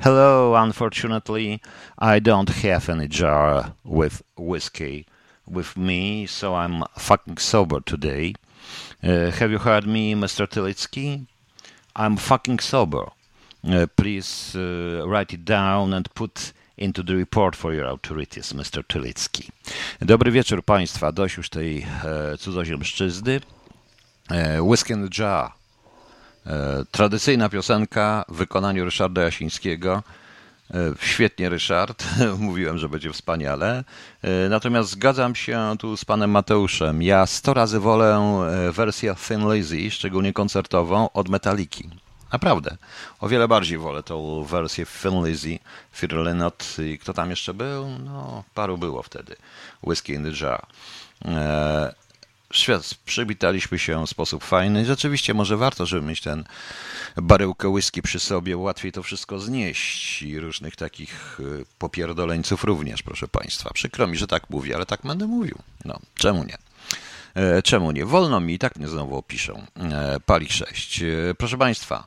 Hello, unfortunately, I don't have any jar with whiskey with me, so I'm fucking sober today. Uh, have you heard me, Mr. Tilitsky? I'm fucking sober. Uh, please uh, write it down and put into the report for your authorities, Mr. Tylicki. Dobry wieczór Państwa. Dość już tej e, cudzoziemszczyzny. E, in the Jar. E, tradycyjna piosenka w wykonaniu Ryszarda Jasińskiego. E, Świetnie, Ryszard. Mówiłem, że będzie wspaniale. E, Natomiast zgadzam się tu z panem Mateuszem. Ja sto razy wolę wersję Thin Lizzy, szczególnie koncertową, od Metaliki. Naprawdę. O wiele bardziej wolę tą wersję Thin Lizzy, Fear Lynott i kto tam jeszcze był? No, paru było wtedy. Whiskey in the Jar. Przywitaliśmy się w sposób fajny. Rzeczywiście może warto, żeby mieć ten baryłkę whisky przy sobie, łatwiej to wszystko znieść i różnych takich y, popierdoleńców również, proszę Państwa. Przykro mi, że tak mówię, ale tak będę mówił. No, czemu nie? E, Czemu nie? Wolno mi, i tak mnie znowu opiszą. E, Pali 6. E, Proszę Państwa,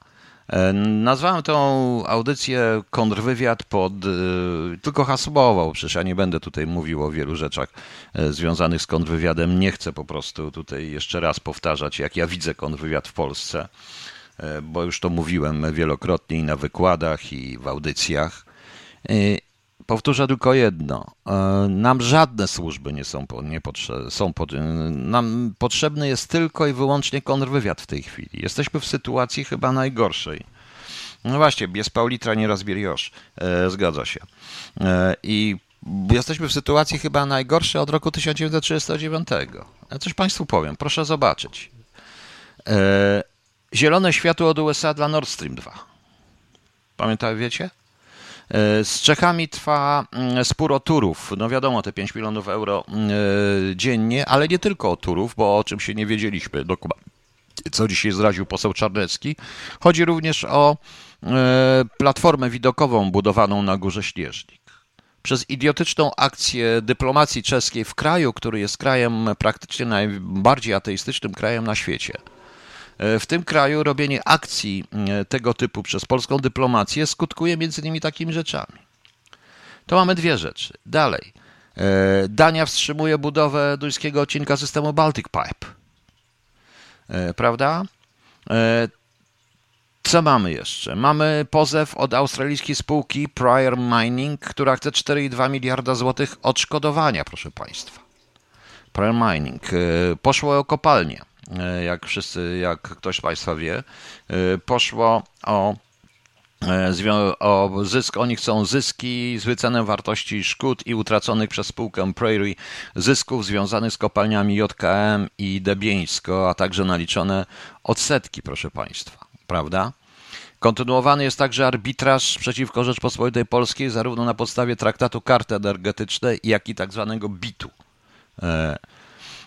nazwałem tą audycję kontrwywiad pod e, tylko hasłowo, przecież ja nie będę tutaj mówił o wielu rzeczach e, związanych z kontrwywiadem. Nie chcę po prostu tutaj jeszcze raz powtarzać, jak ja widzę kontrwywiad w Polsce, e, bo już to mówiłem wielokrotnie i na wykładach, i w audycjach. E, Powtórzę tylko jedno. E, Nam żadne służby nie są, po, nie są pod, Nam potrzebny jest tylko i wyłącznie kontrwywiad w tej chwili. Jesteśmy w sytuacji chyba najgorszej. No właśnie, bez Paulitra nie rozbieriosz. E, zgadza się. E, I jesteśmy w sytuacji chyba najgorszej od roku 1939. Ja coś Państwu powiem, proszę zobaczyć. E, zielone światło od USA dla Nord Stream 2. Pamiętaj, wiecie? E, Z Czechami trwa mm, spór o Turów. No wiadomo, te 5 milionów euro e, dziennie, ale nie tylko o Turów, bo o czym się nie wiedzieliśmy dokładnie, co dzisiaj zdradził poseł Czarnecki. Chodzi również o e, platformę widokową budowaną na Górze Śnieżnik. Przez idiotyczną akcję dyplomacji czeskiej w kraju, który jest krajem praktycznie najbardziej ateistycznym krajem na świecie. E, W tym kraju robienie akcji e, tego typu przez polską dyplomację skutkuje między innymi takimi rzeczami. To mamy dwie rzeczy. Dalej. E, Dania wstrzymuje budowę duńskiego odcinka systemu Baltic Pipe. Prawda? Co mamy jeszcze? Mamy pozew od australijskiej spółki Prior Mining, która chce 4,2 miliarda złotych odszkodowania, proszę Państwa. Prior Mining. Poszło o kopalnię, jak wszyscy, jak ktoś z Państwa wie. E, Poszło o e, o zysk, oni chcą zyski z wyceną wartości szkód i utraconych przez spółkę Prairie zysków związanych z kopalniami JKM i Debieńsko, a także naliczone odsetki, proszę Państwa, prawda? Kontynuowany jest także arbitraż przeciwko Rzeczpospolitej Polskiej, zarówno na podstawie traktatu karty energetycznej, jak i tak zwanego BIT-u.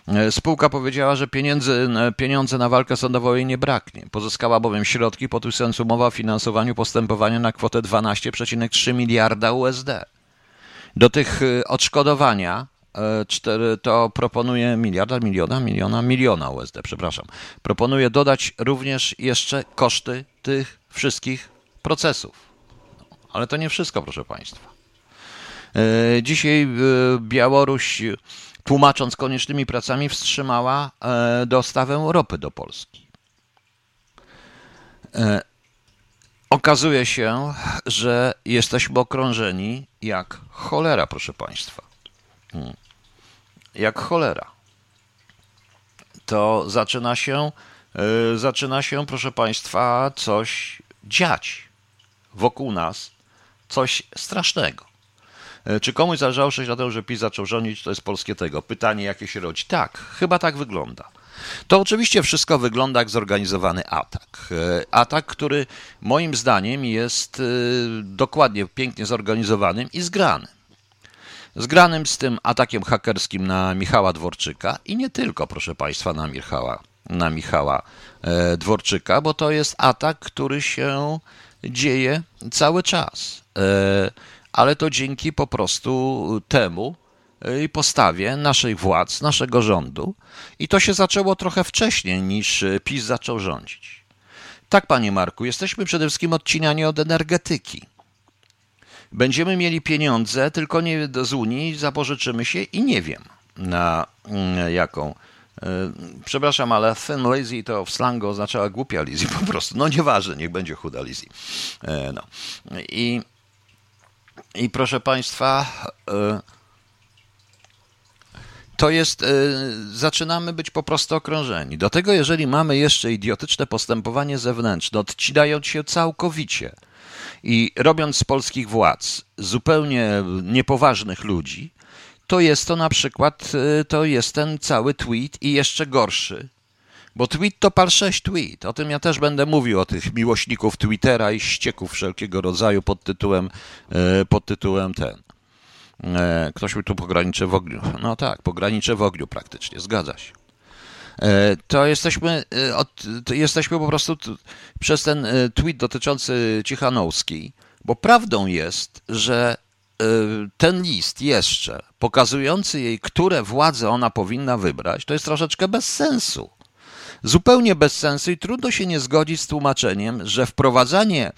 E, e, Spółka powiedziała, że pieniędzy, e, pieniądze na walkę sądową jej nie braknie. Pozyskała bowiem środki, podpisując umowę o finansowaniu postępowania na kwotę 12,3 miliarda USD. Do tych y, odszkodowania e, cztery, to proponuje miliarda, miliona, miliona, miliona USD, przepraszam. Proponuje dodać również jeszcze koszty tych wszystkich procesów. Ale to nie wszystko, proszę Państwa. E, Dzisiaj e, Białoruś, e, tłumacząc koniecznymi pracami, wstrzymała e, dostawę ropy do Polski. E, Okazuje się, że jesteśmy okrążeni jak cholera, proszę Państwa. Mm. Jak cholera. To zaczyna się, e, zaczyna się, proszę Państwa, coś dziać wokół nas, coś strasznego. E, Czy komuś zależało 6 lat temu, że PiS zaczął rządzić, to jest polskie tego. Pytanie, jakie się rodzi. Tak, chyba tak wygląda. To oczywiście wszystko wygląda jak zorganizowany atak. E, Atak, który moim zdaniem jest e, dokładnie pięknie zorganizowanym i zgranym. Zgranym z tym atakiem hakerskim na Michała Dworczyka i nie tylko, proszę Państwa, na Michała, na Michała Dworczyka, bo to jest atak, który się dzieje cały czas. Ale to dzięki po prostu temu, i postawie naszych władz, naszego rządu. I to się zaczęło trochę wcześniej niż e, PiS zaczął rządzić. Tak, panie Marku, jesteśmy przede wszystkim odcinani od energetyki. Będziemy mieli pieniądze, tylko nie z Unii, zapożyczymy się i nie wiem na mm, jaką. E, przepraszam, ale thin lazy to w slangu oznaczała głupia Lizzie po prostu. No nieważne, niech będzie chuda Lizzie. E, no. I, I proszę Państwa, e, to jest, zaczynamy być po prostu okrążeni. Do tego, jeżeli mamy jeszcze idiotyczne postępowanie zewnętrzne, odcinając się całkowicie i robiąc z polskich władz zupełnie niepoważnych ludzi, to jest to na przykład, y, to jest ten cały tweet i jeszcze gorszy. Bo tweet to pal 6 tweet. O tym ja też będę mówił, o tych miłośników Twittera i ścieków wszelkiego rodzaju pod tytułem, y, pod tytułem ten. Y, ktoś mi tu pogranicze w ogniu. No tak, pogranicze w ogniu praktycznie, zgadza się. To jesteśmy, to jesteśmy po prostu przez ten tweet dotyczący Cichanowskiej, bo prawdą jest, że ten list jeszcze pokazujący jej, które władze ona powinna wybrać, to jest troszeczkę bez sensu. Zupełnie bez sensu i trudno się nie zgodzić z tłumaczeniem, że wprowadzanie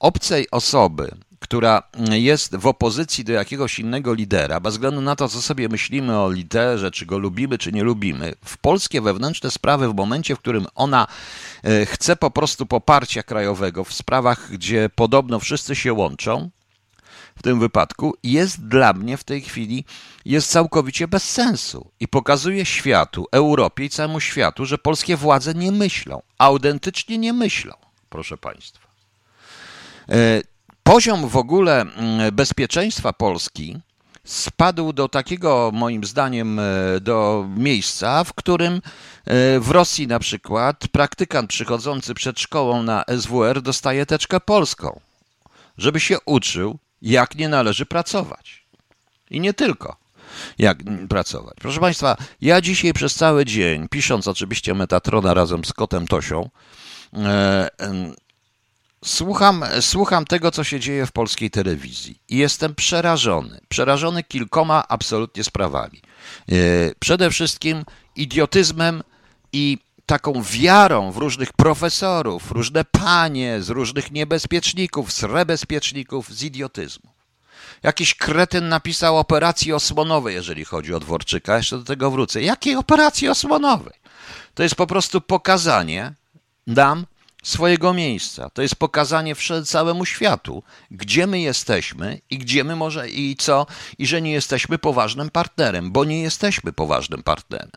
obcej osoby, która jest w opozycji do jakiegoś innego lidera, bez względu na to, co sobie myślimy o liderze, czy go lubimy, czy nie lubimy, w polskie wewnętrzne sprawy, w momencie, w którym ona y, chce po prostu poparcia krajowego w sprawach, gdzie podobno wszyscy się łączą, w tym wypadku jest dla mnie w tej chwili jest całkowicie bez sensu i pokazuje światu, Europie i całemu światu, że polskie władze nie myślą, autentycznie nie myślą, proszę Państwa. E, poziom w ogóle bezpieczeństwa Polski spadł do takiego, moim zdaniem, e, do miejsca, w którym e, w Rosji na przykład praktykant przychodzący przed szkołą na SWR dostaje teczkę polską, żeby się uczył jak nie należy pracować. I nie tylko jak pracować. Proszę Państwa, ja dzisiaj przez cały dzień, pisząc oczywiście Metatrona razem z kotem Tosią, e, słucham, słucham tego, co się dzieje w polskiej telewizji i jestem przerażony. Przerażony kilkoma absolutnie sprawami. E, przede wszystkim idiotyzmem i taką wiarą w różnych profesorów, różne panie, z różnych niebezpieczników, z rebezpieczników, z idiotyzmu. Jakiś kretyn napisał operacji osłonowej, jeżeli chodzi o Dworczyka. Jeszcze do tego wrócę. Jakiej operacji osłonowej? To jest po prostu pokazanie nam swojego miejsca. To jest pokazanie całemu światu, gdzie my jesteśmy i gdzie my może i co, i że nie jesteśmy poważnym partnerem, bo nie jesteśmy poważnym partnerem.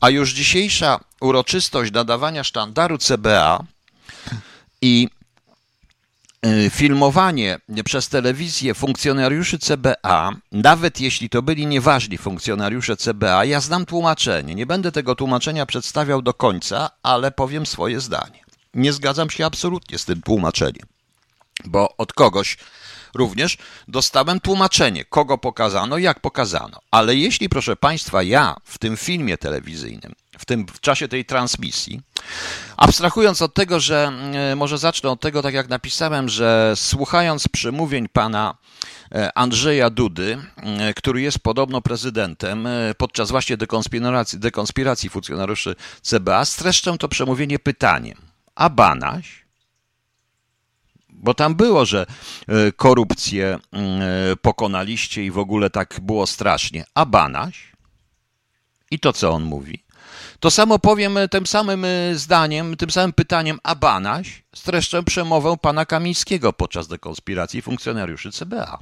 A już dzisiejsza uroczystość nadawania sztandaru CBA i y, filmowanie przez telewizję funkcjonariuszy CBA, nawet jeśli to byli nieważni funkcjonariusze CBA, ja znam tłumaczenie. Nie będę tego tłumaczenia przedstawiał do końca, ale powiem swoje zdanie. Nie zgadzam się absolutnie z tym tłumaczeniem, bo od kogoś również dostałem tłumaczenie, kogo pokazano, jak pokazano. Ale jeśli, proszę Państwa, ja w tym filmie telewizyjnym, w tym w czasie tej transmisji, abstrahując od tego, że e, może zacznę od tego, tak jak napisałem, że słuchając przemówień pana e, Andrzeja Dudy, e, który jest podobno prezydentem, podczas właśnie dekonspiracji, dekonspiracji funkcjonariuszy CBA, streszczę to przemówienie pytaniem. A Banaś, bo tam było, że e, korupcję mm, e, pokonaliście i w ogóle tak było strasznie. A Banaś? I to, co on mówi? To samo powiem e, tym samym zdaniem, tym samym pytaniem, a Banaś streszczę przemowę pana Kamińskiego podczas dekonspiracji funkcjonariuszy CBA.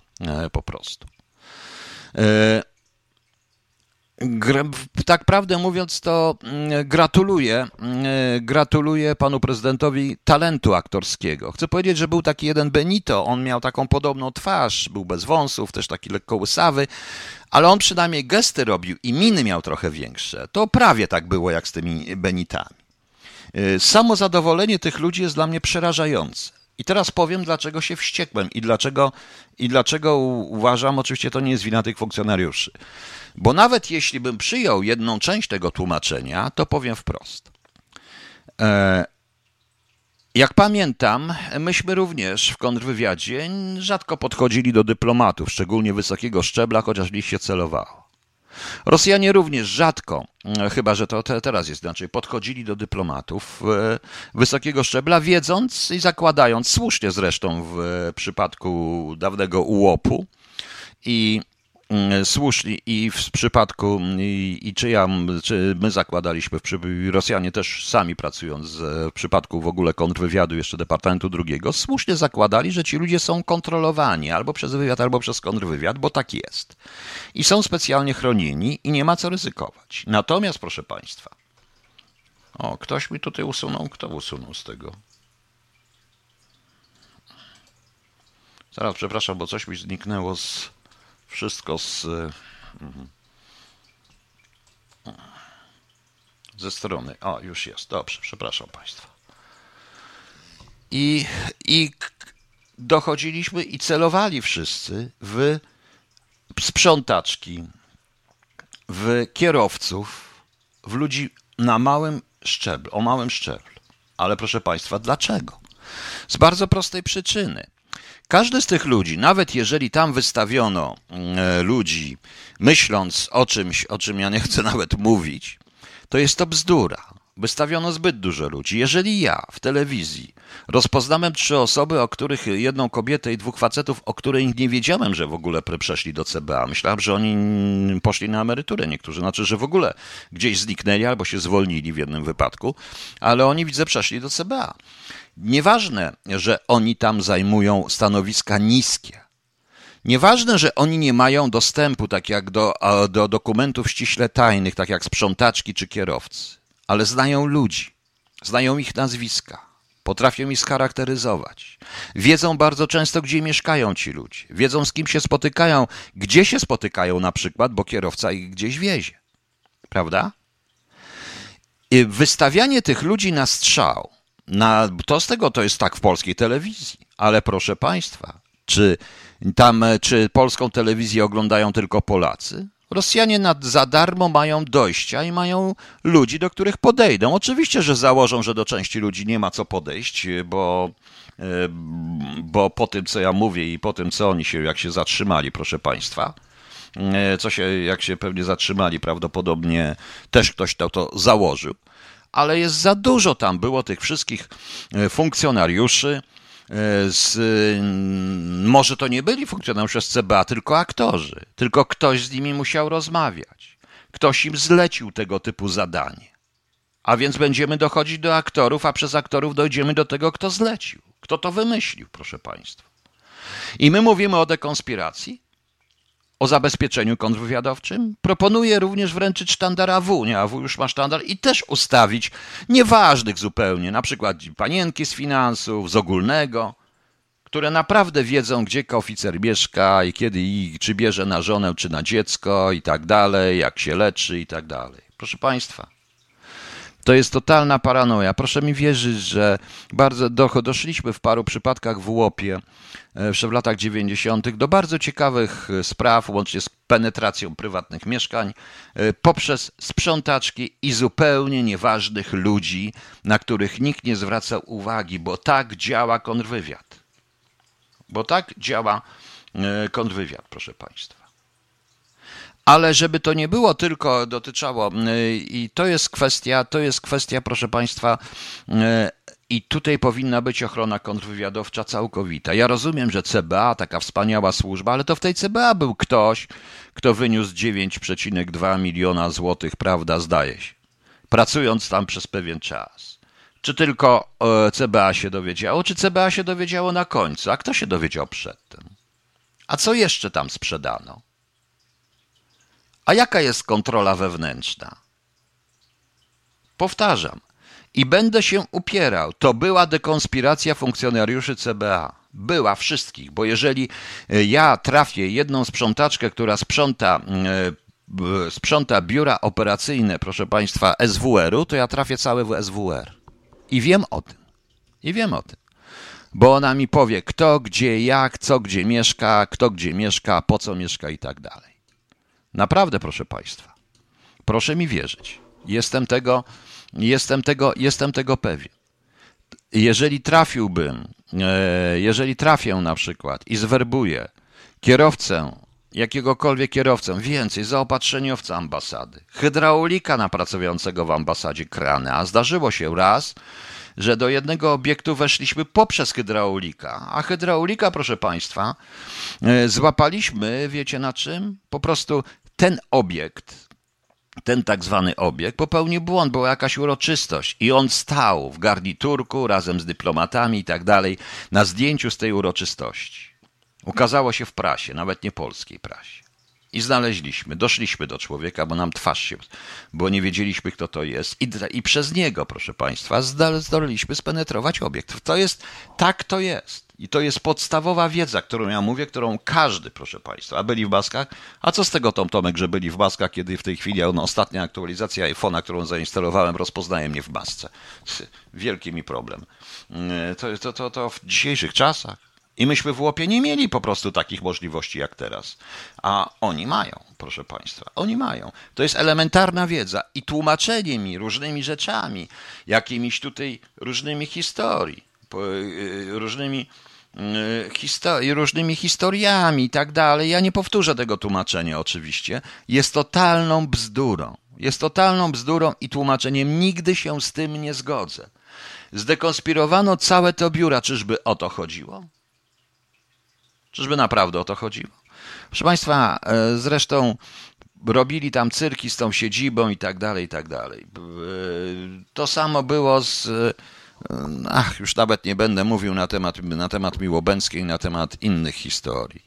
Po prostu. Tak prawdę mówiąc, to mm, gratuluję, mm, gratuluję panu prezydentowi talentu aktorskiego. Chcę powiedzieć, że był taki jeden Benito, on miał taką podobną twarz, był bez wąsów, też taki lekko łysawy, ale on przynajmniej gesty robił i miny miał trochę większe. To prawie tak było jak z tymi Benitami. Y, samo zadowolenie tych ludzi jest dla mnie przerażające. I teraz powiem, dlaczego się wściekłem i dlaczego, i dlaczego uważam, oczywiście to nie jest wina tych funkcjonariuszy. Bo nawet jeśli bym przyjął jedną część tego tłumaczenia, to powiem wprost. E, jak pamiętam, myśmy również w kontrwywiadzie rzadko podchodzili do dyplomatów, szczególnie wysokiego szczebla, chociaż liść się celowało. Rosjanie również rzadko, e, chyba że to te, teraz jest inaczej, podchodzili do dyplomatów e, wysokiego szczebla, wiedząc i zakładając, słusznie zresztą w przypadku dawnego ułopu i Mm, słuszni i w przypadku, i, i czy, ja, czy my zakładaliśmy, w, Rosjanie też sami pracując w przypadku w ogóle kontrwywiadu jeszcze Departamentu drugiego, słusznie zakładali, że ci ludzie są kontrolowani albo przez wywiad, albo przez kontrwywiad, bo tak jest. I są specjalnie chronieni i nie ma co ryzykować. Natomiast, proszę Państwa, o, ktoś mi tutaj usunął, kto usunął z tego? Zaraz, przepraszam, bo coś mi zniknęło z wszystko z, mhm. ze strony. O, już jest. Dobrze, przepraszam Państwa. I, I dochodziliśmy i celowali wszyscy w sprzątaczki, w kierowców, w ludzi na małym szczeblu, o małym szczeblu. Ale proszę Państwa, dlaczego? Z bardzo prostej przyczyny. Każdy z tych ludzi, nawet jeżeli tam wystawiono e, ludzi, myśląc o czymś, o czym ja nie chcę nawet mówić, to jest to bzdura. Wystawiono zbyt dużo ludzi. Jeżeli ja w telewizji rozpoznałem trzy osoby, o których jedną kobietę i dwóch facetów, o których nie wiedziałem, że w ogóle przeszli do CBA. Myślałem, że oni poszli na emeryturę niektórzy, znaczy, że w ogóle gdzieś zniknęli albo się zwolnili w jednym wypadku, ale oni widzę przeszli do CBA. Nieważne, że oni tam zajmują stanowiska niskie. Nieważne, że oni nie mają dostępu, tak jak do, do dokumentów ściśle tajnych, tak jak sprzątaczki czy kierowcy, ale znają ludzi, znają ich nazwiska, potrafią ich scharakteryzować. Wiedzą bardzo często, gdzie mieszkają ci ludzie, wiedzą, z kim się spotykają, gdzie się spotykają na przykład, bo kierowca ich gdzieś wiezie. Prawda? I wystawianie tych ludzi na strzał na, to z tego to jest tak w polskiej telewizji, ale proszę Państwa, czy tam, czy polską telewizję oglądają tylko Polacy? Rosjanie nad, za darmo mają dojścia i mają ludzi, do których podejdą. Oczywiście, że założą, że do części ludzi nie ma co podejść, bo, e, bo po tym, co ja mówię i po tym, co oni się, jak się zatrzymali, proszę Państwa, e, co się, jak się pewnie zatrzymali, prawdopodobnie też ktoś to, to założył ale jest za dużo tam było tych wszystkich e, funkcjonariuszy. E, z, może to nie byli funkcjonariusze z CBA, tylko aktorzy. Tylko ktoś z nimi musiał rozmawiać. Ktoś im zlecił tego typu zadanie. A więc będziemy dochodzić do aktorów, a przez aktorów dojdziemy do tego, kto zlecił, kto to wymyślił, proszę Państwa. I my mówimy o dekonspiracji, o zabezpieczeniu kontrwywiadowczym. Proponuje również wręczyć sztandar AW, nie AW już ma sztandar i też ustawić nieważnych zupełnie, na przykład panienki z finansów, z ogólnego, które naprawdę wiedzą, gdzie oficer mieszka i kiedy i czy bierze na żonę, czy na dziecko i tak dalej, jak się leczy i tak dalej. Proszę Państwa, to jest totalna paranoja. Proszę mi wierzyć, że bardzo doszliśmy w paru przypadkach w Łopie jeszcze w latach 90. do bardzo ciekawych e, spraw, łącznie z penetracją prywatnych mieszkań, e, poprzez sprzątaczki i zupełnie nieważnych ludzi, na których nikt nie zwraca uwagi, bo tak działa kontrwywiad. Bo tak działa e, kontrwywiad, proszę Państwa. Ale żeby to nie było tylko dotyczyło, i to jest kwestia, to jest kwestia, proszę Państwa, i tutaj powinna być ochrona kontrwywiadowcza całkowita. Ja rozumiem, że CBA, taka wspaniała służba, ale to w tej CBA był ktoś, kto wyniósł 9,2 miliona złotych, prawda, zdaje się, pracując tam przez pewien czas. Czy tylko e, CBA się dowiedziało, czy CBA się dowiedziało na końcu? A kto się dowiedział przedtem? A co jeszcze tam sprzedano? A jaka jest kontrola wewnętrzna? Powtarzam, i będę się upierał. To była dekonspiracja funkcjonariuszy CBA. Była wszystkich, bo jeżeli e, ja trafię jedną sprzątaczkę, która sprząta, e, sprząta biura operacyjne, proszę Państwa, SWR-u, to ja trafię cały w SWR. I wiem o tym. I wiem o tym. Bo ona mi powie, kto, gdzie, jak, co, gdzie mieszka, kto, gdzie mieszka, po co mieszka i tak dalej. Naprawdę, proszę Państwa. Proszę mi wierzyć. Jestem tego Jestem tego, jestem tego pewien. Jeżeli trafiłbym, e, jeżeli trafię na przykład i zwerbuję kierowcę jakiegokolwiek kierowcę, więcej, zaopatrzeniowca ambasady, hydraulika na pracującego w ambasadzie krany, a zdarzyło się raz, że do jednego obiektu weszliśmy poprzez hydraulika, a hydraulika, proszę Państwa, e, złapaliśmy, wiecie na czym? Po prostu ten obiekt, ten tak zwany obiekt popełnił błąd, była jakaś uroczystość i on stał w garniturku razem z dyplomatami i tak dalej na zdjęciu z tej uroczystości. Ukazało się w prasie, nawet nie polskiej prasie. I znaleźliśmy, doszliśmy do człowieka, bo nam twarz się, bo nie wiedzieliśmy, kto to jest. I, i przez niego, proszę Państwa, zdoleliśmy spenetrować obiekt. To jest, tak to jest. I to jest podstawowa wiedza, którą ja mówię, którą każdy, proszę Państwa, a byli w maskach. A co z tego, Tom Tomek, że byli w maskach, kiedy w tej chwili no, ostatnia aktualizacja iPhone'a, którą zainstalowałem, rozpoznaje mnie w masce. Wielki mi problem. To, to, to, to w dzisiejszych czasach i myśmy w łopie nie mieli po prostu takich możliwości jak teraz. A oni mają, proszę Państwa, oni mają. To jest elementarna wiedza i tłumaczenie mi różnymi rzeczami, jakimiś tutaj różnymi historii, y, różnymi y, histori różnymi historiami i tak dalej. Ja nie powtórzę tego tłumaczenia oczywiście. Jest totalną bzdurą. Jest totalną bzdurą i tłumaczeniem nigdy się z tym nie zgodzę. Zdekonspirowano całe to biura. Czyżby o to chodziło? Czyżby naprawdę o to chodziło? Proszę Państwa, e, zresztą robili tam cyrki z tą siedzibą i tak dalej, i tak dalej. E, to samo było z Ach, już nawet nie będę mówił na temat, na temat Miłobęckiej, na temat innych historii.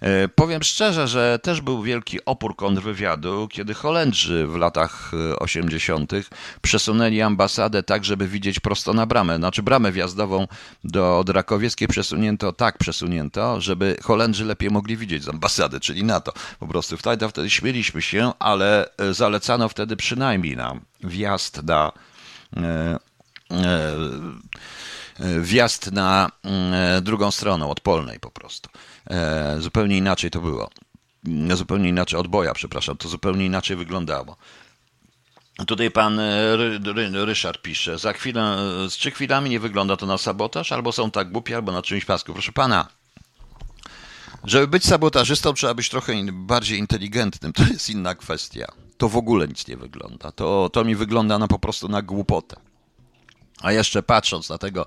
E, powiem szczerze, że też był wielki opór kontrwywiadu, kiedy Holendrzy w latach 80. E, przesunęli ambasadę tak, żeby widzieć prosto na bramę. Znaczy bramę wjazdową do Drakowieckiej przesunięto tak przesunięto, żeby Holendrzy lepiej mogli widzieć z ambasady, czyli na to. Po prostu wtedy, wtedy śmieliśmy się, ale e, zalecano wtedy przynajmniej nam wjazd na wjazd na e, drugą stronę, od polnej po prostu. Zupełnie inaczej to było. Zupełnie inaczej, od boja, przepraszam, to zupełnie inaczej wyglądało. Tutaj pan Ryszard pisze, za chwilę, z trzy chwilami nie wygląda to na sabotaż, albo są tak głupi, albo na czymś pasku. Proszę pana, żeby być sabotażystą, trzeba być trochę bardziej inteligentnym. To jest inna kwestia. To w ogóle nic nie wygląda. To, to mi wygląda na po prostu na głupotę. A jeszcze patrząc na tego,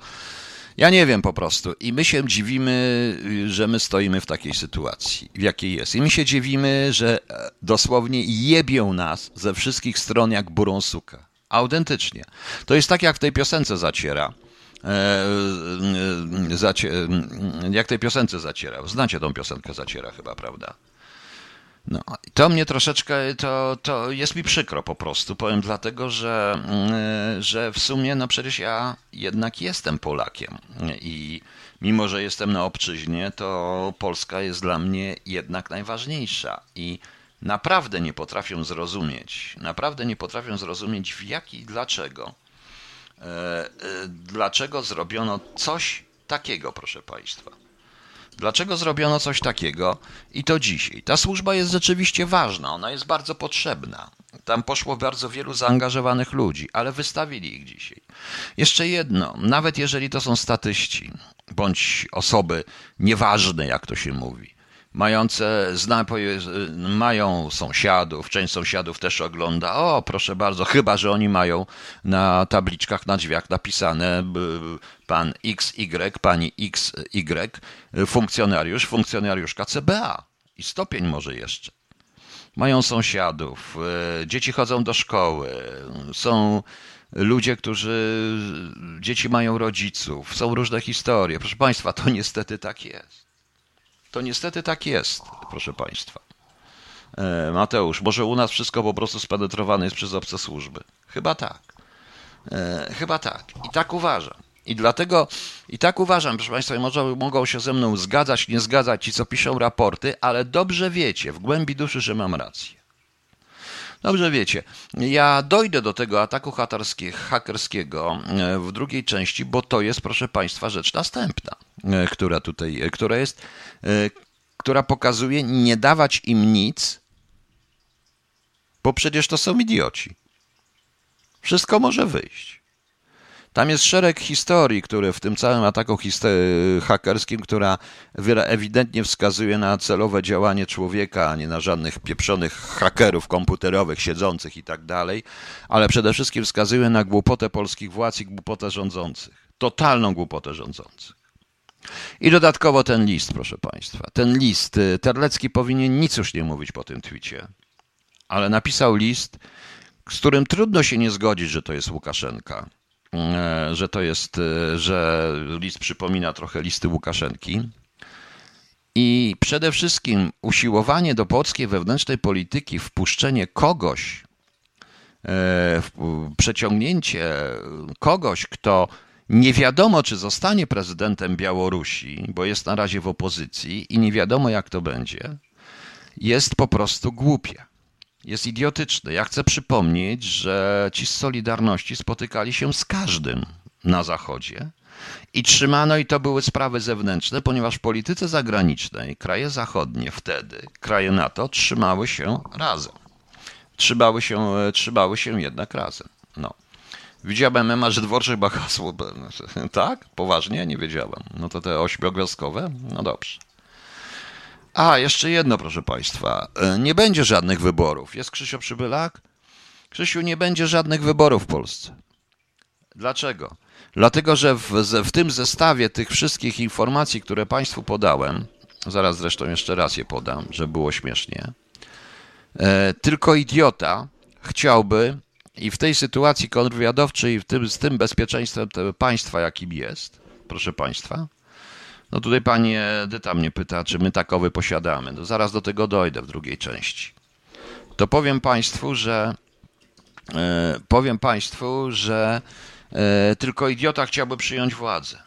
ja nie wiem po prostu. I my się dziwimy, że my stoimy w takiej sytuacji, w jakiej jest. I my się dziwimy, że e, dosłownie jebią nas ze wszystkich stron jak burą suka. Autentycznie. To jest tak, jak w tej piosence zaciera. E, e, zacie, jak tej piosence zaciera. Znacie tą piosenkę zaciera chyba, prawda? No, to mnie troszeczkę, to, to jest mi przykro po prostu, powiem dlatego, że, mm, że w sumie, no przecież ja jednak jestem Polakiem i mimo, że jestem na obczyźnie, to Polska jest dla mnie jednak najważniejsza i naprawdę nie potrafię zrozumieć, naprawdę nie potrafię zrozumieć w jaki, dlaczego, e, e, dlaczego zrobiono coś takiego, proszę Państwa. Dlaczego zrobiono coś takiego i to dzisiaj? Ta służba jest rzeczywiście ważna, ona jest bardzo potrzebna. Tam poszło bardzo wielu zaangażowanych ludzi, ale wystawili ich dzisiaj. Jeszcze jedno, nawet jeżeli to są statyści bądź osoby nieważne, jak to się mówi, mające, zna, mają sąsiadów, część sąsiadów też ogląda, o proszę bardzo, chyba, że oni mają na tabliczkach na drzwiach napisane pan XY, pani XY, funkcjonariusz, funkcjonariuszka CBA i stopień może jeszcze. Mają sąsiadów, e, dzieci chodzą do szkoły, są ludzie, którzy, dzieci mają rodziców, są różne historie. Proszę Państwa, to niestety tak jest. To niestety tak jest, proszę Państwa. E, Mateusz, może u nas wszystko po prostu spenetrowane jest przez obce służby. Chyba tak. E, chyba tak. I tak uważam. I dlatego, i tak uważam, proszę Państwa, może mogą się ze mną zgadzać, nie zgadzać ci, co piszą raporty, ale dobrze wiecie, w głębi duszy, że mam rację. Dobrze wiecie, ja dojdę do tego ataku hakerskiego e, w drugiej części, bo to jest, proszę Państwa, rzecz następna, e, która tutaj, e, która jest, która pokazuje nie dawać im nic, bo przecież to są idioci. Wszystko może wyjść. Tam jest szereg historii, które w tym całym ataku hakerskim, która ewidentnie wskazuje na celowe działanie człowieka, a nie na żadnych pieprzonych hakerów komputerowych siedzących i tak dalej, ale przede wszystkim wskazuje na głupotę polskich władz i głupotę rządzących. Totalną głupotę rządzących. I dodatkowo ten list, proszę Państwa. Ten list, y, Terlecki powinien nic już nie mówić po tym twicie, ale napisał list, z którym trudno się nie zgodzić, że to jest Łukaszenka, że to jest, e, że list przypomina trochę listy Łukaszenki. I przede wszystkim usiłowanie do polskiej wewnętrznej polityki wpuszczenie kogoś, e, przeciągnięcie kogoś, kto nie wiadomo, czy zostanie prezydentem Białorusi, bo jest na razie w opozycji i nie wiadomo, jak to będzie, jest po prostu głupie jest idiotyczny. Ja chcę przypomnieć, że ci z Solidarności spotykali się z każdym na Zachodzie i trzymano, i to były sprawy zewnętrzne, ponieważ w polityce zagranicznej kraje zachodnie wtedy, kraje NATO trzymały się razem. Trzymały się, trzymały się jednak razem. No. Widziałem że Dworczyk ma hasło. Tak? Poważnie? Nie wiedziałem. No to te ośmiogwiazdkowe? No dobrze. A, jeszcze jedno, proszę Państwa. E, nie będzie żadnych wyborów. Jest Krzysio Przybylak? Krzysiu, nie będzie żadnych wyborów w Polsce. Dlaczego? Dlatego, że w, w tym zestawie tych wszystkich informacji, które Państwu podałem, zaraz zresztą jeszcze raz je podam, żeby było śmiesznie, e, tylko idiota chciałby i w tej sytuacji kontrwywiadowczej, w tym, z tym bezpieczeństwem państwa, jakim jest, proszę Państwa, no tutaj pani Edyta mnie pyta, czy my takowy posiadamy. No zaraz do tego dojdę w drugiej części. To powiem państwu, że e, powiem państwu, że e, tylko idiota chciałby przyjąć władzę.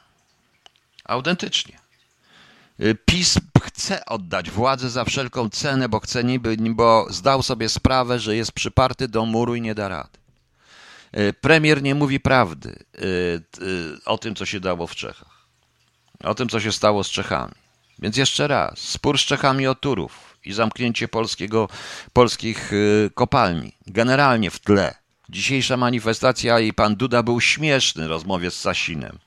Autentycznie. E, PiS chce oddać władzę za wszelką cenę, bo chce niby, bo zdał sobie sprawę, że jest przyparty do muru i nie da rady. Premier nie mówi prawdy o tym, co się dało w Czechach o tym, co się stało z Czechami. Więc jeszcze raz, spór z Czechami o Turów i zamknięcie polskiego, polskich y, kopalni. Generalnie w tle. Dzisiejsza manifestacja i pan Duda był śmieszny w rozmowie z Sasinem.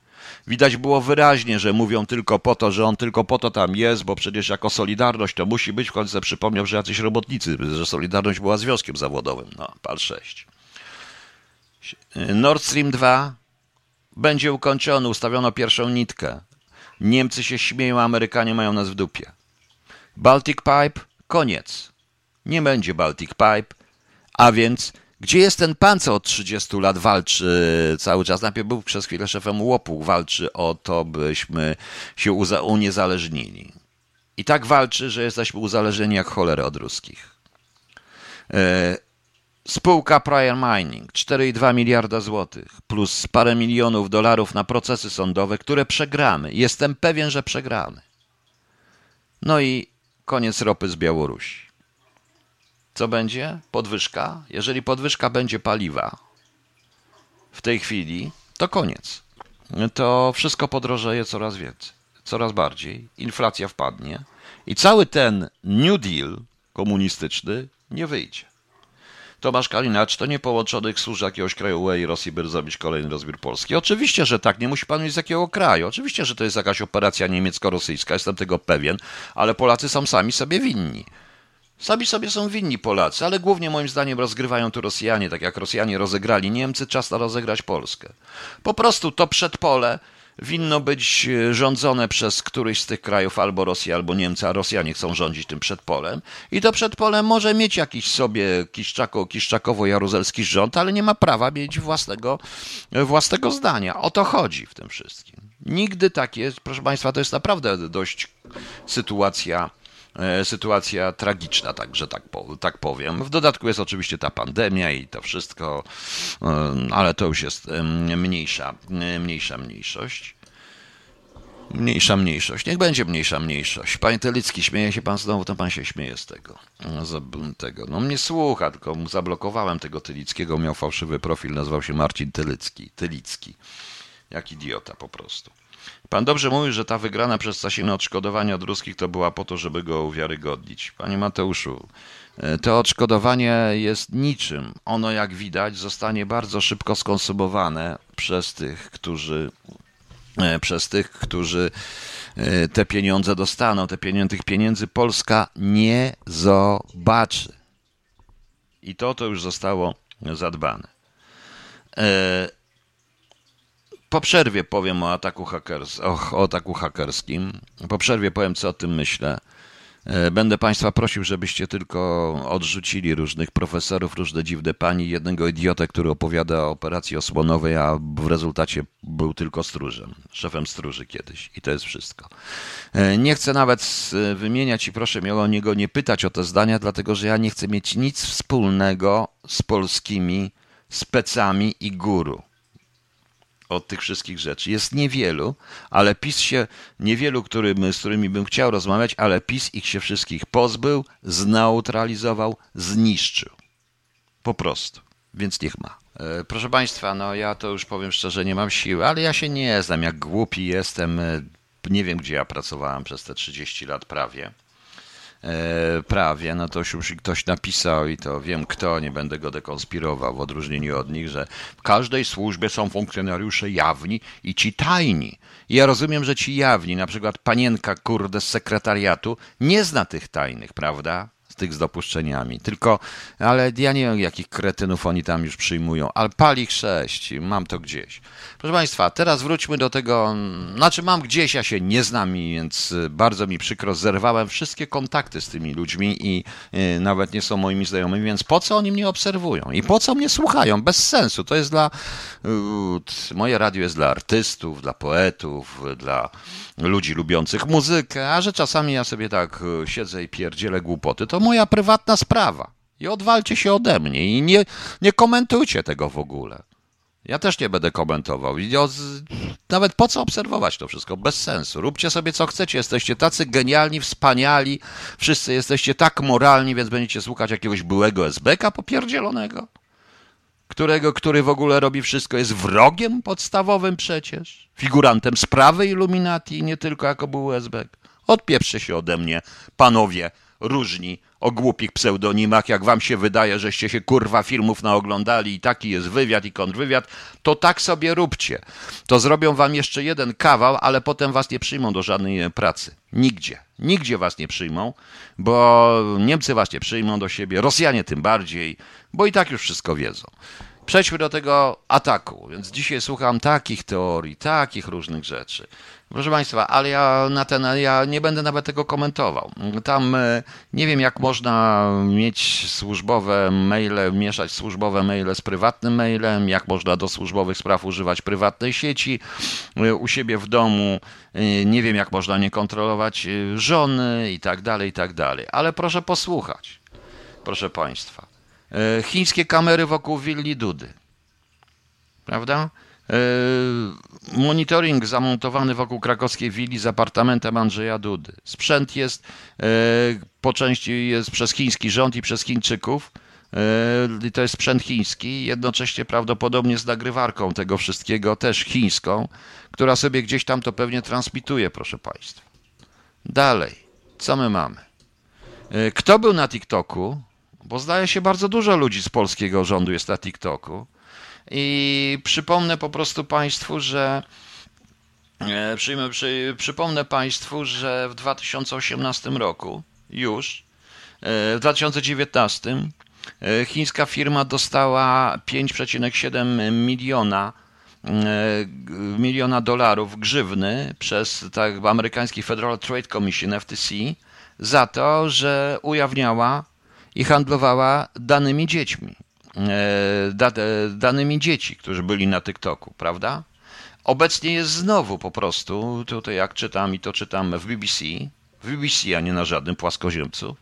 Widać było wyraźnie, że mówią tylko po to, że on tylko po to tam jest, bo przecież jako Solidarność to musi być. W końcu przypomniał, że jacyś robotnicy, że Solidarność była związkiem zawodowym. No, pal 6. Nord Stream 2 będzie ukończony, ustawiono pierwszą nitkę. Niemcy się śmieją, Amerykanie mają nas w dupie. Baltic Pipe, koniec. Nie będzie Baltic Pipe, a więc gdzie jest ten pan, co od 30 lat walczy cały czas? Najpierw był przez chwilę szefem łopu, walczy o to, byśmy się uniezależnili. I tak walczy, że jesteśmy uzależnieni jak cholera od ruskich. Spółka Prior Mining 4,2 miliarda złotych plus parę milionów dolarów na procesy sądowe, które przegramy. Jestem pewien, że przegramy. No i koniec ropy z Białorusi. Co będzie? Podwyżka? Jeżeli podwyżka będzie paliwa w tej chwili, to koniec. To wszystko podrożeje coraz więcej, coraz bardziej. Inflacja wpadnie i cały ten New Deal komunistyczny nie wyjdzie. Tomasz Kalinacz to nie połączonych służb jakiegoś kraju UE i Rosji, by zrobić kolejny rozbiór Polski. Oczywiście, że tak, nie musi pan mieć z jakiego kraju. Oczywiście, że to jest jakaś operacja niemiecko-rosyjska, jestem tego pewien, ale Polacy są sami sobie winni. Sami sobie są winni Polacy, ale głównie moim zdaniem rozgrywają tu Rosjanie, tak jak Rosjanie rozegrali Niemcy, czas na rozegrać Polskę. Po prostu to przedpole winno być e, rządzone przez któryś z tych krajów, albo Rosja, albo Niemcy, a Rosjanie chcą rządzić tym przedpolem. I to przedpole może mieć jakiś sobie kiszczako, kiszczakowo-jaruzelski rząd, ale nie ma prawa mieć własnego, e, własnego zdania. O to chodzi w tym wszystkim. Nigdy tak jest, proszę Państwa, to jest naprawdę dość sytuacja sytuacja tragiczna, także tak, tak powiem. W dodatku jest oczywiście ta pandemia i to wszystko, e, ale to już jest mniejsza, mniejsza mniejszość. Mniejsza mniejszość. Niech będzie mniejsza mniejszość. Panie Telicki, śmieje się pan znowu, to pan się śmieje z tego. tego. No mnie słucha, tylko zablokowałem tego Tylickiego. Miał fałszywy profil, nazywał się Marcin Tylicki. Tylicki. Jak idiota po prostu. Pan dobrze mówi, że ta wygrana przez Sasina odszkodowania od ruskich to była po to, żeby go uwiarygodnić. Panie Mateuszu, e, to odszkodowanie jest niczym. Ono, jak widać, zostanie bardzo szybko skonsumowane przez tych, którzy e, przez tych, którzy e, te pieniądze dostaną. Te pieniądze, tych pieniędzy Polska nie zobaczy. I to to już zostało zadbane. Po przerwie powiem o ataku, hakers, o, o ataku hakerskim. Po przerwie powiem, co o tym myślę. E, będę Państwa prosił, żebyście tylko odrzucili różnych profesorów, różne dziwne pani, jednego idiotę, który opowiada o operacji osłonowej, a w rezultacie był tylko stróżem, szefem stróży kiedyś. I to jest wszystko. E, nie chcę nawet wymieniać i proszę mnie o niego nie pytać o te zdania, dlatego że ja nie chcę mieć nic wspólnego z polskimi specami i guru od tych wszystkich rzeczy. Jest niewielu, ale PiS się, niewielu, którym, z którymi bym chciał rozmawiać, ale PiS ich się wszystkich pozbył, zneutralizował, zniszczył. Po prostu. Więc niech ma. E, proszę Państwa, no ja to już powiem szczerze, nie mam siły, ale ja się nie znam, jak głupi jestem. E, nie wiem, gdzie ja pracowałem przez te 30 lat prawie. E, prawie, no to już ktoś napisał i to wiem kto, nie będę go dekonspirował, w odróżnieniu od nich, że w każdej służbie są funkcjonariusze jawni i ci tajni. I ja rozumiem, że ci jawni, na przykład panienka kurde z sekretariatu, nie zna tych tajnych, prawda? Tych z dopuszczeniami. Tylko, ale ja nie wiem, jakich kretynów oni tam już przyjmują. Ale palich 6, mam to gdzieś. Proszę Państwa, teraz wróćmy do tego, znaczy mam gdzieś, ja się nie znam, więc bardzo mi przykro, zerwałem wszystkie kontakty z tymi ludźmi i y, nawet nie są moimi znajomymi, więc po co oni mnie obserwują i po co mnie słuchają? Bez sensu. To jest dla, moje radio jest dla artystów, dla poetów, dla ludzi lubiących muzykę, a że czasami ja sobie tak y, siedzę i pierdzielę głupoty, to moja prywatna sprawa. I odwalcie się ode mnie i nie, nie komentujcie tego w ogóle. Ja też nie będę komentował. Nawet po co obserwować to wszystko? Bez sensu. Róbcie sobie co chcecie. Jesteście tacy genialni, wspaniali. Wszyscy jesteście tak moralni, więc będziecie słuchać jakiegoś byłego SBK popierdzielonego, którego, który w ogóle robi wszystko, jest wrogiem podstawowym przecież, figurantem sprawy Illuminati, nie tylko jako był SBK. Odpieprzcie się ode mnie, panowie różni o głupich pseudonimach, jak wam się wydaje, żeście się kurwa filmów naoglądali i taki jest wywiad i kontrwywiad, to tak sobie róbcie. To zrobią wam jeszcze jeden kawał, ale potem was nie przyjmą do żadnej pracy. Nigdzie. Nigdzie was nie przyjmą, bo Niemcy was nie przyjmą do siebie, Rosjanie tym bardziej, bo i tak już wszystko wiedzą. Przejdźmy do tego ataku. Więc dzisiaj słucham takich teorii, takich różnych rzeczy. Proszę Państwa, ale ja na ten, ja nie będę nawet tego komentował. Tam e, nie wiem, jak można mieć służbowe maile, mieszać służbowe maile z prywatnym mailem, jak można do służbowych spraw używać prywatnej sieci e, u siebie w domu. E, nie wiem, jak można nie kontrolować żony i tak dalej, i tak dalej. Ale proszę posłuchać, proszę Państwa. Chińskie kamery wokół willi Dudy. Prawda? E, monitoring zamontowany wokół krakowskiej willi z apartamentem Andrzeja Dudy. Sprzęt jest e, po części jest przez chiński rząd i przez Chińczyków. E, to jest sprzęt chiński, jednocześnie prawdopodobnie z nagrywarką tego wszystkiego, też chińską, która sobie gdzieś tam to pewnie transmituje, proszę Państwa. Dalej, co my mamy? Kto był na TikToku? Bo zdaje się, bardzo dużo ludzi z polskiego rządu jest na TikToku. I przypomnę po prostu Państwu, że e, Przyjmę, przy, przypomnę Państwu, że w 2018 roku już, e, w 2019 e, chińska firma dostała 5,7 miliona miliona dolarów grzywny przez tak amerykański Federal Trade Commission FTC za to, że ujawniała i handlowała danymi dziećmi. E, danymi dzieci, którzy byli na TikToku, prawda? Obecnie jest znowu po prostu, tutaj jak czytam i to czytam w BBC, w BBC, a nie na żadnym płaskoziemcu,